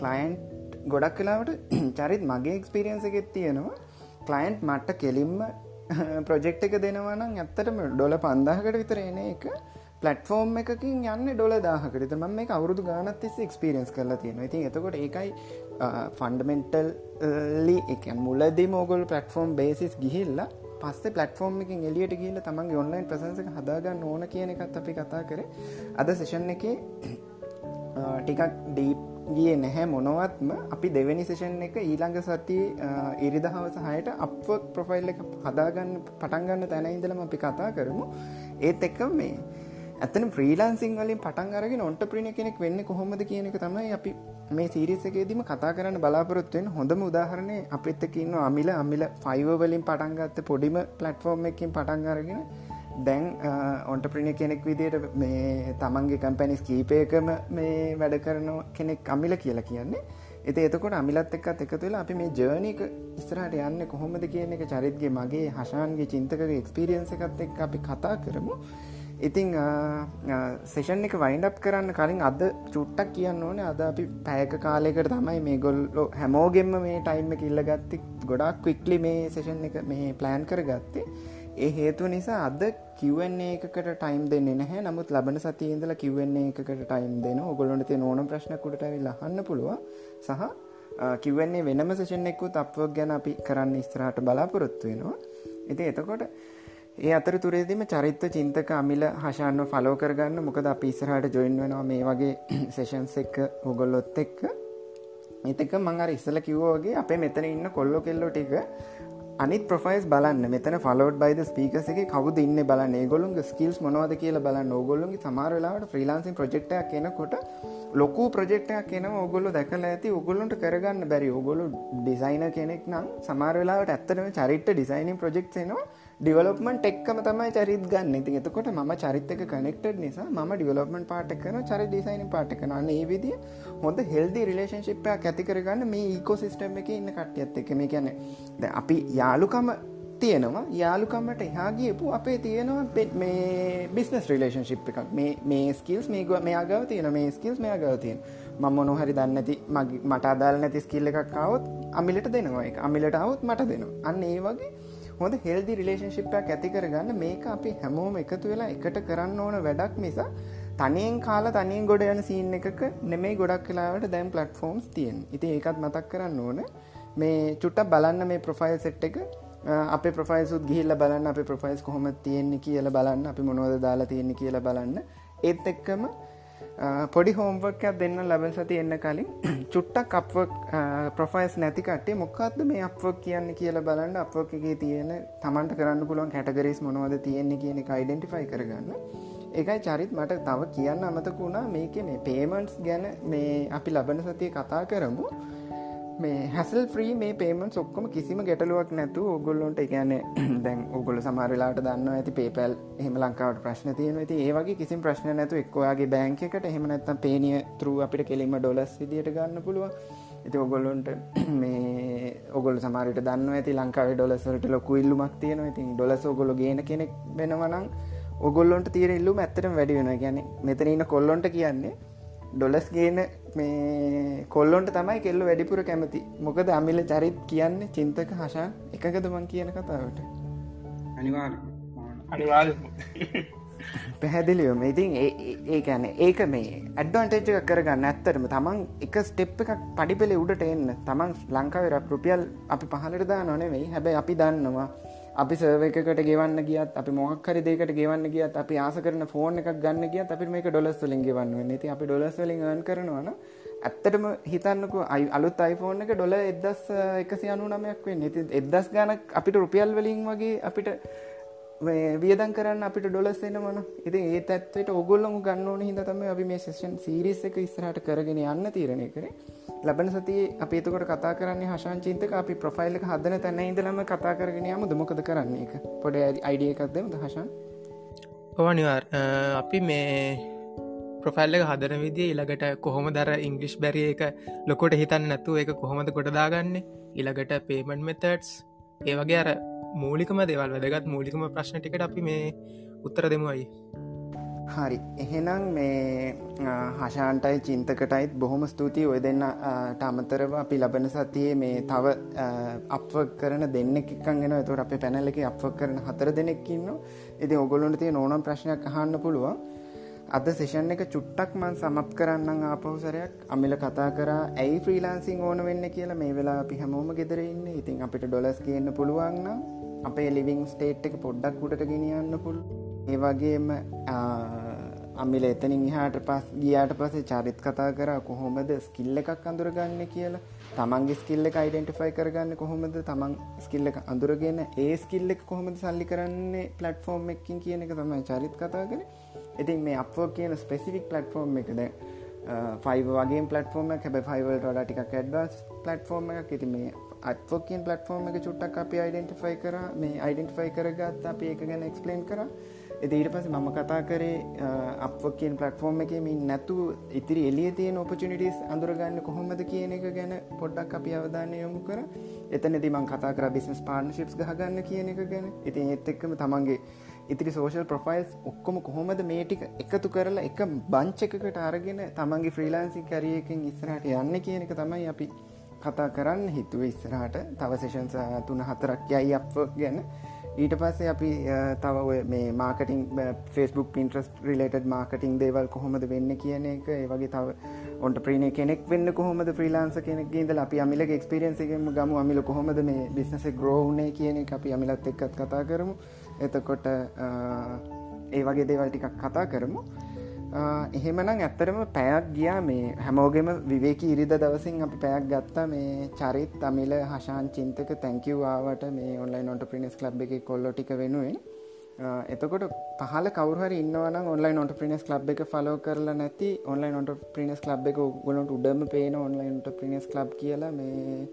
කලයින්ට් ගොඩක් කලාවට චරිත් මගේ එක්ස්පිරියන්ස එකෙත් තියෙනවා. කලයින්ට් මට්ට කෙලින්ම ප්‍රොජෙක්් එක දෙනවනම් ඇත්තටම ඩොල පන්දාහකට විතර එන එක. පලටෆෝර්ම් එකකින් යන්න ඩොල දාහකට ම මේ අවුරදු ගානත් තිස් එක්ස්පිරියන්ස් කරලා තියෙන ඉතින් එතකොට ඒකයි ෆන්ඩමෙන්ටල් ලි එක මුලදි මෝගල් පලටෆෝර්ම් බේසිස් ගිහිල්ලා පස්සේ පලටෆෝර්ම් එකින් එලියට කියල තමන්ගේ ඔන්ලයින් ප්‍රසන්සක හදාගන්න ඕන කියන එකත් අපි කතා කර. අද සෙෂන් එක ටිකක් ඩීප් ගිය නැහැ මොනවත්ම. අපි දෙවැනි සේෂන් එක ඊළඟ සති ඉරිදහවස හයට අප ප්‍රොෆයිල් එක හදාගන්න පටන්ගන්න තැන ඉදලම අපි කතා කරමු. ඒත් එක්ක මේ ඇතන ්‍රීලාන්සිං වලින් පටන් අරගෙන ඔන්ට ප්‍රිණ කෙනෙක් වෙන්න කොහොමද කියන එක තමයි අපි මේ සිරිසකේදීම කතා කරන්න බලාපොරොත්තුවෙන් හොඳම උදාහරණය අපිත්තකින්න අමිල. අමිල ෆයිවවලින් පටන්ගත්ත පොඩිම පලට්ෆෝර්ම් එකින් පටන් අරගෙන දැන් ඔන්ට ප්‍රිණ කෙනෙක් විදියට මේ තමන්ගේ කම්පැනිස් කීපයකම මේ වැඩ කරන කෙනෙක් අමිල කියලා කියන්නේ. එති එතකොට අමිලත් එක්කත් එකතු වෙලා අපි මේ ජර්නක ඉස්රට යන්න කොහොමද කියන එක චරිත්ගේ මගේ හශාන්ගේ චින්තක එක්ස්පිරියන්ස එකත් එක් අපි කතා කරමු. ඉතිං සේෂන් එක වයින්ඩප් කරන්න කලින් අද චුට්ටක් කියන්න ඕනේ. අද අපි පැයක කාලෙකට තමයි මේ ගොල්ලො හැමෝගෙන්ම මේ ටයිම්ම කිල්ල ගත්ති ගොඩක් ක්වික්ලි මේ සේෂන් එක මේ ප්ලෑන් කර ගත්තේ ඒ හේතු නිසා අද කිවන්නේ එකකට ටයිම් දෙන්න නැහැ. නමුත් ලබන සතියඉදල කිවන්නේ එකකට ටයිම් දෙන ඔගොලොට ඕන ප්‍රශ්නකුට ඇවිල්ලා හන්න පුළුව සහ කිවන්නේ වෙනම සේෂන් එක්කුත් අපවක් ගැන අපි කරන්න ස්ත්‍රහට බලාපොරොත්තු වෙනවා. ඉති එතකොට ඒ අතර තුරේදීම චරිත්ව චින්තක අමිල හශාන්න ෆලෝ කරගන්න. මොකද අප ඉස්සරහට ජොයින් වෙනවා මේ වගේ සේෂන්ස් එක්ක ඔගොල්ලොත් එක්ක. මෙතක මං අර ඉස්සල කිව්වෝගේ අපේ මෙතන ඉන්න කොල්ලො කෙල්ලෝ ටික අනිත් ප්‍රොෆයිස් බලන්න. මෙතන ෆලෝඩ් බයිද ස්පීකස එක කවු ඉන්න බලන්න. ගොලුන් ස්කිල්ස් මොනවද කියලා බලන්න. ඕගොල්ලුන්ගේ සමාරලාට ෆ්‍රීලාන්සින් ප්‍රජෙක්්ටයක් කෙනකොට ලොකු ප්‍රජෙක්ටයක් කෙන ඔගොල්ලු දැකල ඇති. ඔගොල්ලොන්ට කරගන්න බැරි. ඔගොලු ඩිසයින කෙනෙක් නම් සමාරලාට ඇත්තනම චරිට ඩිසයිනින් ප්‍රජෙක්්නවා ඩිවලොප්මන්ට් එක්කම තමයි චරිත් ගන්න. ඉතින් එතකොට ම චරිතක කනෙක්ටඩ් නිසා ම ඩිවලොප්මන්ට පාට කන චරි ඩිසයින පාට කනන්න ඒ විදි හොඳ හෙල්දි රිලේශන්ශිප්පයක් ඇති කරගන්න මේ ඒකෝ සිිස්ටම් එක ඉන්න කට්ටියත් එක මේ ගැන ද අපි යාලුකම තියෙනවා. යාලුකමට එහාගියපු අපේ තියෙනවා පෙට් මේ බිස්නස් රිලේශන්ශිප් එකක්. මේ මේ ස්කිල්ස් මේ මෙයාගව තියෙන මේ ස්කිල්ස් මෙයාගව තියෙන මම මොනොහරි දන්නති මට අදාල් නැති ස්කිල්ල එකක් කවත් අමිලට දෙනවා. එක අමිලට අවුත් මට දෙනවා. අන්න ඒ වගේ හොඳ හෙල්දි රිලේශන්ශිප්පයක් ඇති කරගන්න මේක අපි හැමෝම එකතු වෙලා එකට කරන්න ඕන වැඩක් නිසා තනියෙන් කාලා තනියෙන් ගොඩ යන සීන් එකක නෙමේ ගොඩක් කලාවට දැම් පලට්ෆෝම්ස් තියෙන් ඉති ඒකත් මතක් කරන්න ඕන. මේ චුට්ටක් බලන්න මේ ප්‍රොෆයිල් සෙට් එක. අප ප්‍රෆයිසුත් ගිහිල්ල බලන්න අප ප්‍රෆයිස් කොහොම තියෙන්නේ කියල බලන්න. අපි මොනවද දාලා තියෙන්නේ කියල බලන්න. ඒත් එක්කම පොඩි හෝම්වර්කයක් දෙන්න ලබල් සති එන්න කලින් චුට්ටක් අපවක් ප්‍රොෆයිස් නැතිකටේ මොක්කක්ද මේ අපවක් කියන්න කියල බලන්න. අපක්ගේ තියෙන තමන්ට කරන්න පුළුවන් කැටගරිස් මොනවද තියෙන්නේ කියන එක අයිඩෙන්ටිෆයි කරගන්න. එකයි චරිත් මට තව කියන්න අමතකුණා මේක මේ පේමන්ට්ස් ගැන මේ අපි ලබන සතිය කතා කරමු. මේ හැසල් ්‍රී මේ පේමන් ඔක්කොම කිසිම ගැටලුවක් නැතු ඔගොල්ලොන්ට එකන දැන් ඔගොල සමාරලාට දන්න ඇති පේපල් එහම ලංකාවට ප්‍රශ්න තියන ඇති ඒවගේ කිසි ප්‍රශ්න නැතු එක්වාගේ බෑංකකට එහෙමනැත්තම් පේනිය තරු අපිට කෙලින්ම ඩොලස් විදිට ගන්න පුළුව ඇති ඔගොල්ලොන්ට මේ ඔගොල් සමාරට දන්න ඇති ලංකාව ඩොලසට ලොකු ඉල්ලුමක් තියෙන ඉතින් ඩොලස් ඔගොල ගේන කෙනෙක් වෙනවනම් ඔගොල්ලොන්ට තීර ඉල්ලුම ඇත්තට වැඩි වෙන ගැන මෙතනන්න කොල්ලොන්ට කියන්නේ ඩොලස් ගේන මේ කොල්ලොන්ට තමයි කෙල්ල වැඩිපුර කැමති. මොකද අමිල චරිත් කියන්න චින්තක හශාන් එකකද මං කියන කතාවට? අනිවාර් අනිවාල් පැහැදිලියම ඉතින් ඒ ඇන ඒක මේ ඇඩ්වන්ටේජ් එක කරගන්න ඇත්තරම තමන් එක ස්ටෙප් එකක් පඩිපෙළෙ උඩට එන්න. තමන් ලංකාවර රුපියල් අපි පහලට දා නොනෙවෙයි හැබැයි අපි දන්නවා අපි සර්ව එකකට ගෙවන්න ගියත් අපි මොහක්හරි දෙකට ගෙවන්න ගියත් අපි ආස කරන ෆෝන් එකක් ගන්න ගියත් අපි මේක ඩොලස් වලින් ගෙවන්න ති අපි ඩොලස් වලින් ගන් කරනවන ඇත්තටම හිතන්නක අයි අලුත් අයිෆෝන් එක ඩොල එදස් එකසි අනු නමයක් වෙන්න. ඉති එදස් ගානක් අපිට රුපියල් වලින් වගේ අපිට වියදන් කරන්න අපිට ඩොලස් එනවන ඉති ඒ ඇත්වට ඔගොල්ලම ගන්න ඕන හිද තම අපි මේ ශේෂන් සිරිස් එක ඉස්රහට කරගෙන යන්න තීරණය කරේ. ලබන සති අපේතකොට කතා කරන්න හශාංචින්තක අපි ප්‍රොෆයිල් එක හදන තැන ඉදලම කතා කරගෙන යම දමොකද කරන්නේ එක පොඩ අයිඩිය එකක්දම හශන් ඔවනිවාර් අපි මේ ප්‍රොෆයිල් එක හදන විදිිය ඉළඟට කොහොම දර ඉංගලිෂ් බැරිය එක ලොකොට හිතන්න නැතු එක කොහොමද ගොඩදාගන්න? ඉළඟට පේමන්් මෙතටස් ඒ වගේ අර මූලිකම දෙවල් වැදගත් මූලිකම ප්‍රශ්න ටිකට අපි මේ උත්තර දෙමුයි හරි. එහෙනම් මේ හශාන්ටයි චින්තකටයිත් බොහොම ස්තුතියි. ඔය දෙන්න ටමතරව අපි ලබන සතියේ මේ තව අප කරන දෙන්න එකක්ගෙන තුර අප පැනලක අප කරන හතර දෙනෙක්කින්න ඉති ඔගොලොන්ට තිය ඕනම් ප්‍රශ්නයක් අහන්න පුළුවන්. අද සේෂන් එක චුට්ටක් මන් සමත් කරන්න ආපහුසරයක් අමිල කතා කර ඇයි ෆ්‍රීලාන්සිං ඕන වෙන්න කියලා? මේ වෙලා අපි හැමෝම ගෙදරඉන්න ඉතින් අපිට ඩොලස් කියන්න පුළුවන්න අපේ ලිවිං ස්ටේට් එක පොඩ්ඩක් උඩට ගෙනියන්න පුළුව ඒවගේම අමිල එතනින් හාට පස් ගියාට පසේ චරිත් කතා කර කොහොමද ස්කිල්ල එකක් අඳුරගන්න කියලා? තමන්ගේ ස්කිල්ල එක අයිඩෙන්ටිෆයි කරගන්න කොහොමද? තමන් ස්කිල්ල එක අඳුරගෙන ඒ ස්කිල්ල එක කොහොමද සල්ලි කරන්නේ පලට්ෆෝර්ම් එකින් කියන එක තමයි චරිත් කතා කර. ඉතින් මේ අපෝ කියන ස්පෙසිෆික් පලට්ෆෝර්ම් එකද ෆයි වගේ පලටෆෝර්ම හැබ ෆයිවල් ඩ ටික ඇඩ්වස් පලටෆෝර්ම එක ඉති මේ අත්ෝකින් පලටෆෝර්ම එක චුට්ටක් අපි අයිඩෙන්ටිෆයි කර. මේ අයිඩෙන්ටිෆයි කරගත් අපි ඒක ගැන එක්ස්පලේන් කර. ඊට පස මම කතා කරේ අපකින් පලටෆෝර්ම් එක මින් නැතු ඉතිරි එලිය තියෙන ඔපචනිටස් අඳුරගන්න කොහොමද කියන එක ගැන පොඩ්ඩක් අපි අවධානය යොමු කර. එතනති මං කතා කර බිස්නස් පාර්නශිප්ස් ගහගන්න කියන එක ගැන. ඉතින් ඒත් එක්කම තමන්ගේ ඉතිරි සෝෂල් ප්‍රොෆයිල්ස් ඔක්කොම කොහොමද මේටික එකතු කරලා එක බංචකකට අරගෙන තමන්ගේ ෆ්‍රීලාන්සි කැරියකින් ඉස්සරහට යන්න කියන එක තමයි අපි කතා කරන්න හිතුව ඉස්සරහට. තවසේෂන්ස තුන හතරක් යයි අප ගැන. ඊට පස්සේ අපි තව මේ marketing Facebook Pinterest related marketing දේවල් කොහොමද වෙන්න කියන එක ඒ වගේ තව ඔන්ට ප්‍රීණ කෙනෙක් වෙන්න කොහොමද ්‍රීලාන්ස කෙනෙක් ඉදල අපි අමිලක එක්ස්පිරියන්ස එකම ගම. අමිල කොහොමද මේ බිස්නස ග්‍රෝව්නේ කියන එක අපි අමිලත් එක්කත් කතා කරමු. එතකොට ඒ වගේ දේවල් ටිකක් කතා කරමු. එහෙමනම් ඇත්තරම පැයක් ගියා මේ හැමෝගෙම විවේක ඉරිද දවසින් අපි පැයක් ගත්තා මේ චරිත් තමිල හශාන් චින්තක තැංකිවවාවට මේ ඔන්ලයින් ඔොට ප්‍රිනිස් ලබ් එක කොල්ලොටික වෙනුවෙන්. එතකොට පහල කවරහරි ඉන්නවන ඔන්ලයින් ඔට ප්‍රිනිස් ලබ් එක ෆලෝ කරලා නැති ඔන්ලයින් ඔට ප්‍රිනිස් ලබ් එක ගොලට උඩම පේන ඔන්ලයින්ට ප්‍රිනිස් ලබ් කියලා මේ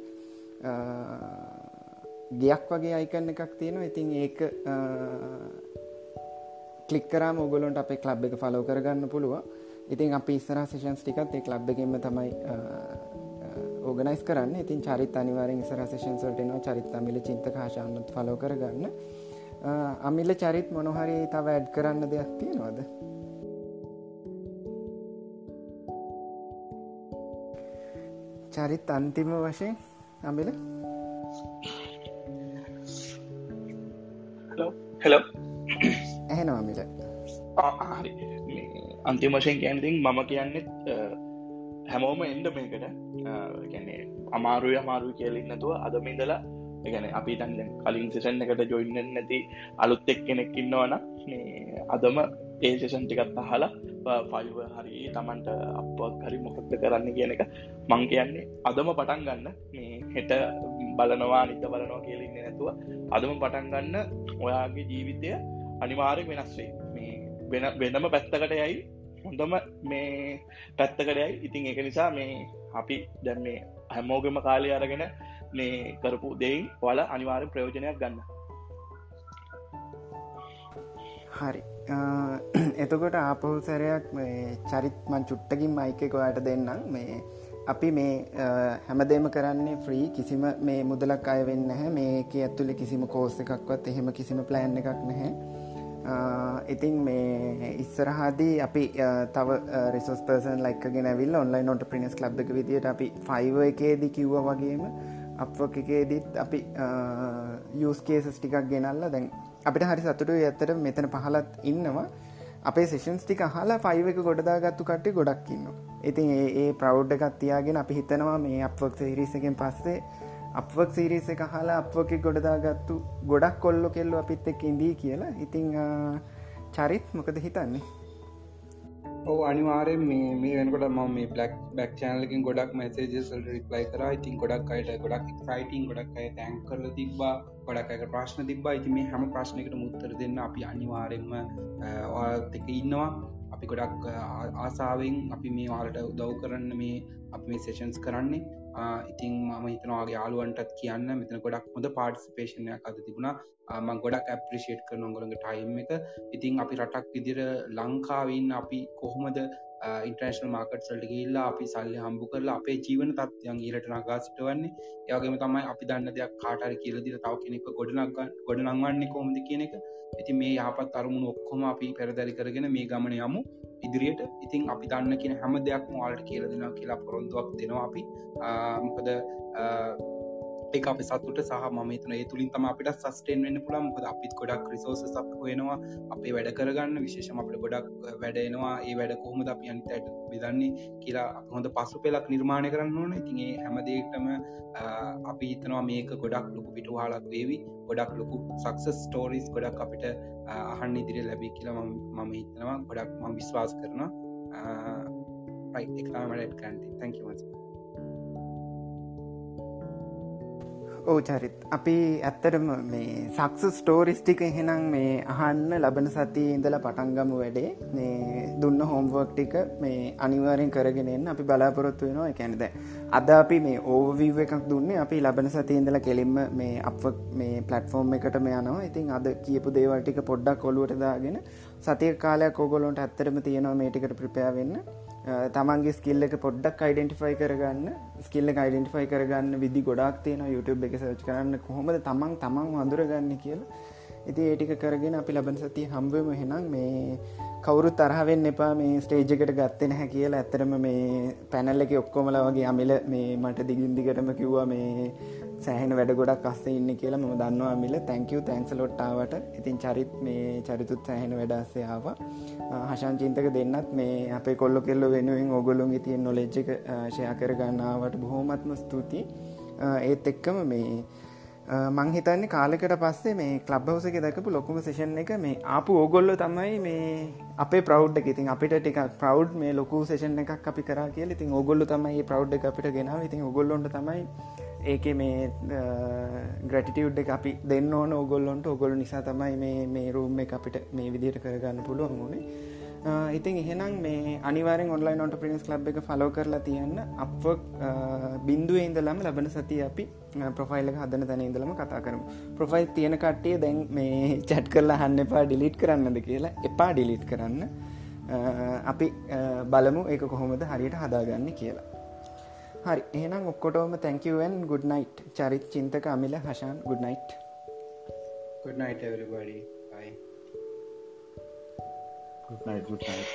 ගයක් වගේ අයිකන්න එකක් තියෙනවා. ඉතින් ඒක කලික්කරම ඔගොලොන්ට අපේ ලබ් එක ෆලෝ කරගන්න පුළුව ඉතින් අප ඉස්සර සේෂන්ස් ටිකත් ඒ ලබ් එකෙම තමයි ඕගනයිස් කරන්න. ඉතින් චරිත අනිවාරෙන් ඉස්සර සේෂන්සල්ටනවා චරිත අමිල චින්තක හාශාන්නත් ෆලෝ කරගන්න. අමිල්ල චරිත් මොනොහරි තව ඇඩ් කරන්න දෙයක් තියෙනවාද? චරිත් අන්තිම වශයෙන් අමිල? හෙලෝ ඇහෙනවා මිල. හරි. අන්තිම වශයෙන් කැන්තින් මම කියන්නෙත් හැමෝම එන්ඩ මේකට. ගැන්නේ අමාරුය අමාරු කියලින්නතුව අදමින්දලා ගැන අපි තන් කලින් සෙෂන් එකට ජොයින්න නැති අලුත් එක් කෙනෙක් ඉන්නවන අදම ඒසේෂන් ටිකත් අහලා පයිව හරි තමන්ට අපක් හරි මොකක්ද කරන්න කියන එක මං කියන්නේ අදම පටන් ගන්න හෙට බලනවා නිත බලනවා කියලින්න නැතුව අදම පටන් ගන්න ඔයාගේ ජීවිතය අනිවාරය වෙනස්වේ මේ වෙන වෙනම පැත්තකට යයි. හොඳම මේ පැත්තකටයයි ඉතින් එක නිසා මේ අපි දැන් මේ හැමෝගම කාලය අරගෙන මේ කරපු දෙයින් වල අනිවාරය ප්‍රයෝජනයක් ගන්න. හරි. එතකොට ආපහු සැරයක් මේ චරිත්මන් චුට්ටකින් මයිකෙකවාට දෙන්නම්. මේ අපි මේ හැමදේම කරන්නේ ෆ්‍රී කිසිම මේ මුදලක් අය වෙන්න හැ මේක ඇත්තුලි කිසිම කෝස්ස එකක්වත් එහෙම කිසිම ප්ලෑන් එකක් නැහැ. ඉතින් මේ ඉස්සරහදී අපි තව රිසෝස් පර්සන් ලයික්ගෙන විල් ඔන්ලයි නොට ප්‍රිනස් ලබ් එක විදිට අපි ෆයිව එකේදි කිව්ව වගේම අප්වක් එකේදීත් අපි යස්කේසස් ටිකක් ගෙනල්ල දැන් අපිට හරි සතුට ඇත්තට මෙතන පහලත් ඉන්නවා. අපේ සේෂන්ස් ටික හලා ෆයිව එක ගොඩදාගත්තු කට්ටි ගොඩක්කින්න ඉතින් ඒ ප්‍රෞඩ් එකත් තියාගෙන අපි හිතනවා මේ අප්වක් සිරිසකෙන් පස්සේ අපවක් සිරිස එක හලා අපක ගොඩදාගත්තු ගොඩක් කොල්ලො කෙල්ලු අපිත් එක් ඉදී කියලා. ඉතිං චරිත් මොකද හිතන්නේ? ඕ අනිවාරෙන් මේ මේ වෙනකොට ම මේ බ්ලක් බක් චනලකින් ගොඩක් මැසේජසල් රිප්ලයි කර. ඉතින් ගොඩක් අයට ගොඩක් ක්සයිටින් ගොඩක් අය තැන් කරල තිබා ගොඩක් අයට ප්‍රශ්න තිබා ඉති මේ හැම ප්‍රශ්නකට මුත්තර දෙන්න අපි අනිවාරෙන්ම ඔත් එක ඉන්නවා. අපි ගොඩක් ආසාාවෙන් අපි මේ වාලට උදව් කරන්න මේ අපි මේ සේෂන්ස් කරන්නේ. ඉතින් මම හිතනවාගේ යාලුවන්ටත් කියන්න. මෙතන ගොඩක් හොඳ පාර්ටිසිපේෂණයක් අද තිබුණා. මං ගොඩක් ඇප්‍රිෂේට් කරන ගොළඟ ටයිම් එක. ඉතින් අපි රටක් විදිර ලංකාවන්න අපි කොහොමද ඉන්ටර්නශල් මාකට් සල්ට ගල්ලා අපි සල්ලි හම්බු කරලා අපේ ජීවන තත්යන් ඊලට නගා සිටවන්නේ. යගේම තමයි අපි දන්න දෙයක් කාටර කියලදිර තව කෙනෙක් ගොඩනක් ගොඩ නංවන්නේ කොමද කියන එක. ඉති මේ යහපත් අරමුණු ඔක්කොම අපි පැරදැරි කරගෙන මේ ගමන යමු. ඉදිරියට. ඉතින් අපි දන්න කියෙන හැම දෙයක් මවාල්ට කියල දෙෙන කියලා පොරොන්දුවක් දෙනවා අපි. මොකද ඒ අප සතුට සහ ම තන ඒ තුළින් තම අපිට සස්ටේන් වෙන්න පුළා මොකද අපිත් ගොඩක් රිසෝස සක් වෙනවා අපේ වැඩ කරගන්න විශේෂම අපට ගොඩක් වැඩෙනවා ඒ වැඩ කොහොමද අපි අනිතයට විදන්නේ කියලා හොඳ පසු පෙලක් නිර්මාණය කරන්න ඕන. ඉතිගේ හැමදේටම අපි හිතනවා මේක ගොඩක් ලොකු පිටුහලක් වේවි. ගොඩක් ලොකු සක්සස් ස්ටෝරිස් ගොඩක් අපිට අහන්න ඉදිරි ලැබී කියලා මම හිතනවා. ගොඩක් ම විශ්වාස කරන එකමට කන්ති තැකිවස ඕ චරිත්. අපි ඇත්තටම මේ සක්ස ස්ටෝරිස්ටික එහෙනම් මේ අහන්න ලබන සති ඉඳල පටන්ගම වැඩේ. මේ දුන්න හෝම්වර්ක් ටික මේ අනිවාරෙන් කරගෙනන්න අපි බලාපොරොත්තු වෙනවා. එකැනද අද අපි මේ ඕවීව එකක් දුන්නේ අපි ලබන සති ඉඳල කෙලින්ම මේ අප මේ පලටෆෝර්ම් එකට මේ යනවා. ඉතින් අද කියපු දේවල්ටික පොඩ්ඩක් කොලුවට දාගෙන සතිය කාලයක් ඕගොලොන්ට ඇත්තරම තියෙනවා මේටිකට ප්‍රපයා වෙන්න. තමන්ගේ ස්කිල්ල එක පොඩ්ඩක් අයිඩෙන්ටිෆයි කරගන්න ස්කිල්ල අයිඩෙන්ටිෆයි කරගන්න විදි ගොඩක් තියෙන YouTube එක සච් කරන්න. කොහොමද තමන් තමන් වඳුරගන්න කියලා ඉති ඒටික කරගෙන අපි ලබන සති හම්බම. හෙනම් මේ කවුරු තරහවෙන්න එපා. මේ ස්ටේජකට ගත්තෙන හැ කියලා ඇතරම මේ පැනල්ල එක ඔක්කොමල වගේ අමිල මේ මට දිගින්දිකටම කිව්වා මේ සෑහෙන වැඩ ගොඩක් අස්සේ ඉන්න කියලා ම දන්නවා මිල තැංකව තැන්ක්ස ලොට්ටාවට ඉතින් චරිත් මේ චරිතුත් සෑහෙන වැඩස්සේ ආවා. හශංචින්තක දෙන්නත් මේ අපේ කොල්ලො කෙල්ල වෙනුවෙන් ඔගොලුන් තියෙන් නොලෙජ්ජක ෂය කර ගන්නාවට බොහෝමත්ම ස්තුතියි. ඒත් එක්කම මේ මං හිතන්නේ කාලෙකට පස්සේ මේ කලබ් හවස එක දකපු ලොකුම සේෂන් එක මේ ආපු ඕගොල්ල තමයි මේ අපේ ප්‍රව් එක. ඉතින් අපිට ටික ප්‍රව් මේ ලොකු සේෂන් එකක් අපි කර කියල. ඉතින් ඔගොල්ල තමයි ප්‍රව් එක අපිට ගෙනාව. ඉතින් ඔගොල්ලොන්ට තමයි ඒක මේ ග්‍රටිටියුඩ් එක අපි දෙන්න ඕන ඔගොල්ලොන්ට ඔගොල් නිසා තමයි මේ මේ රූම් එක අපිට මේ විදියට කරගන්න පුළුවන් වුණේ. ඉතින් එහෙනම් මේ අනිවාරෙන් ඔන්ලයින් ඔන්ට පිනිස් ලබ් එක ෆලෝ කරලා තියන්න. අප බින්දුව ඉඳලම ලබන සති අපි ප්‍රොෆයිල් එක හදන තැන ඉඳලම කතා කරම. ප්‍රොෆයිල් තියෙන කට්ටිය දැන් මේ චැට් කරලා හන්න එපා ඩිලිට් කරන්නද කියලා එපා ඩිලිට් කරන්න. අපි බලමු ඒක කොහොමද හරියට හදාගන්න කියලා. හරි එහනම් ඔක්කොටෝම thank you good night Charith Chinthaka Amila Hashan good night good night everybody. bye good night good night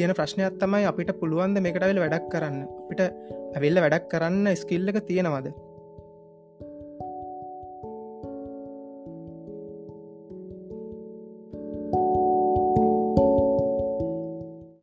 තියෙන ප්‍රශ්නයක් තමයි අපිට පුළුවන්ද මේකටවෙල වැඩක් කරන්න. අපිට ඇවෙල්ල වැඩක් කරන්න ස්කිල්ල එක තියෙනවද?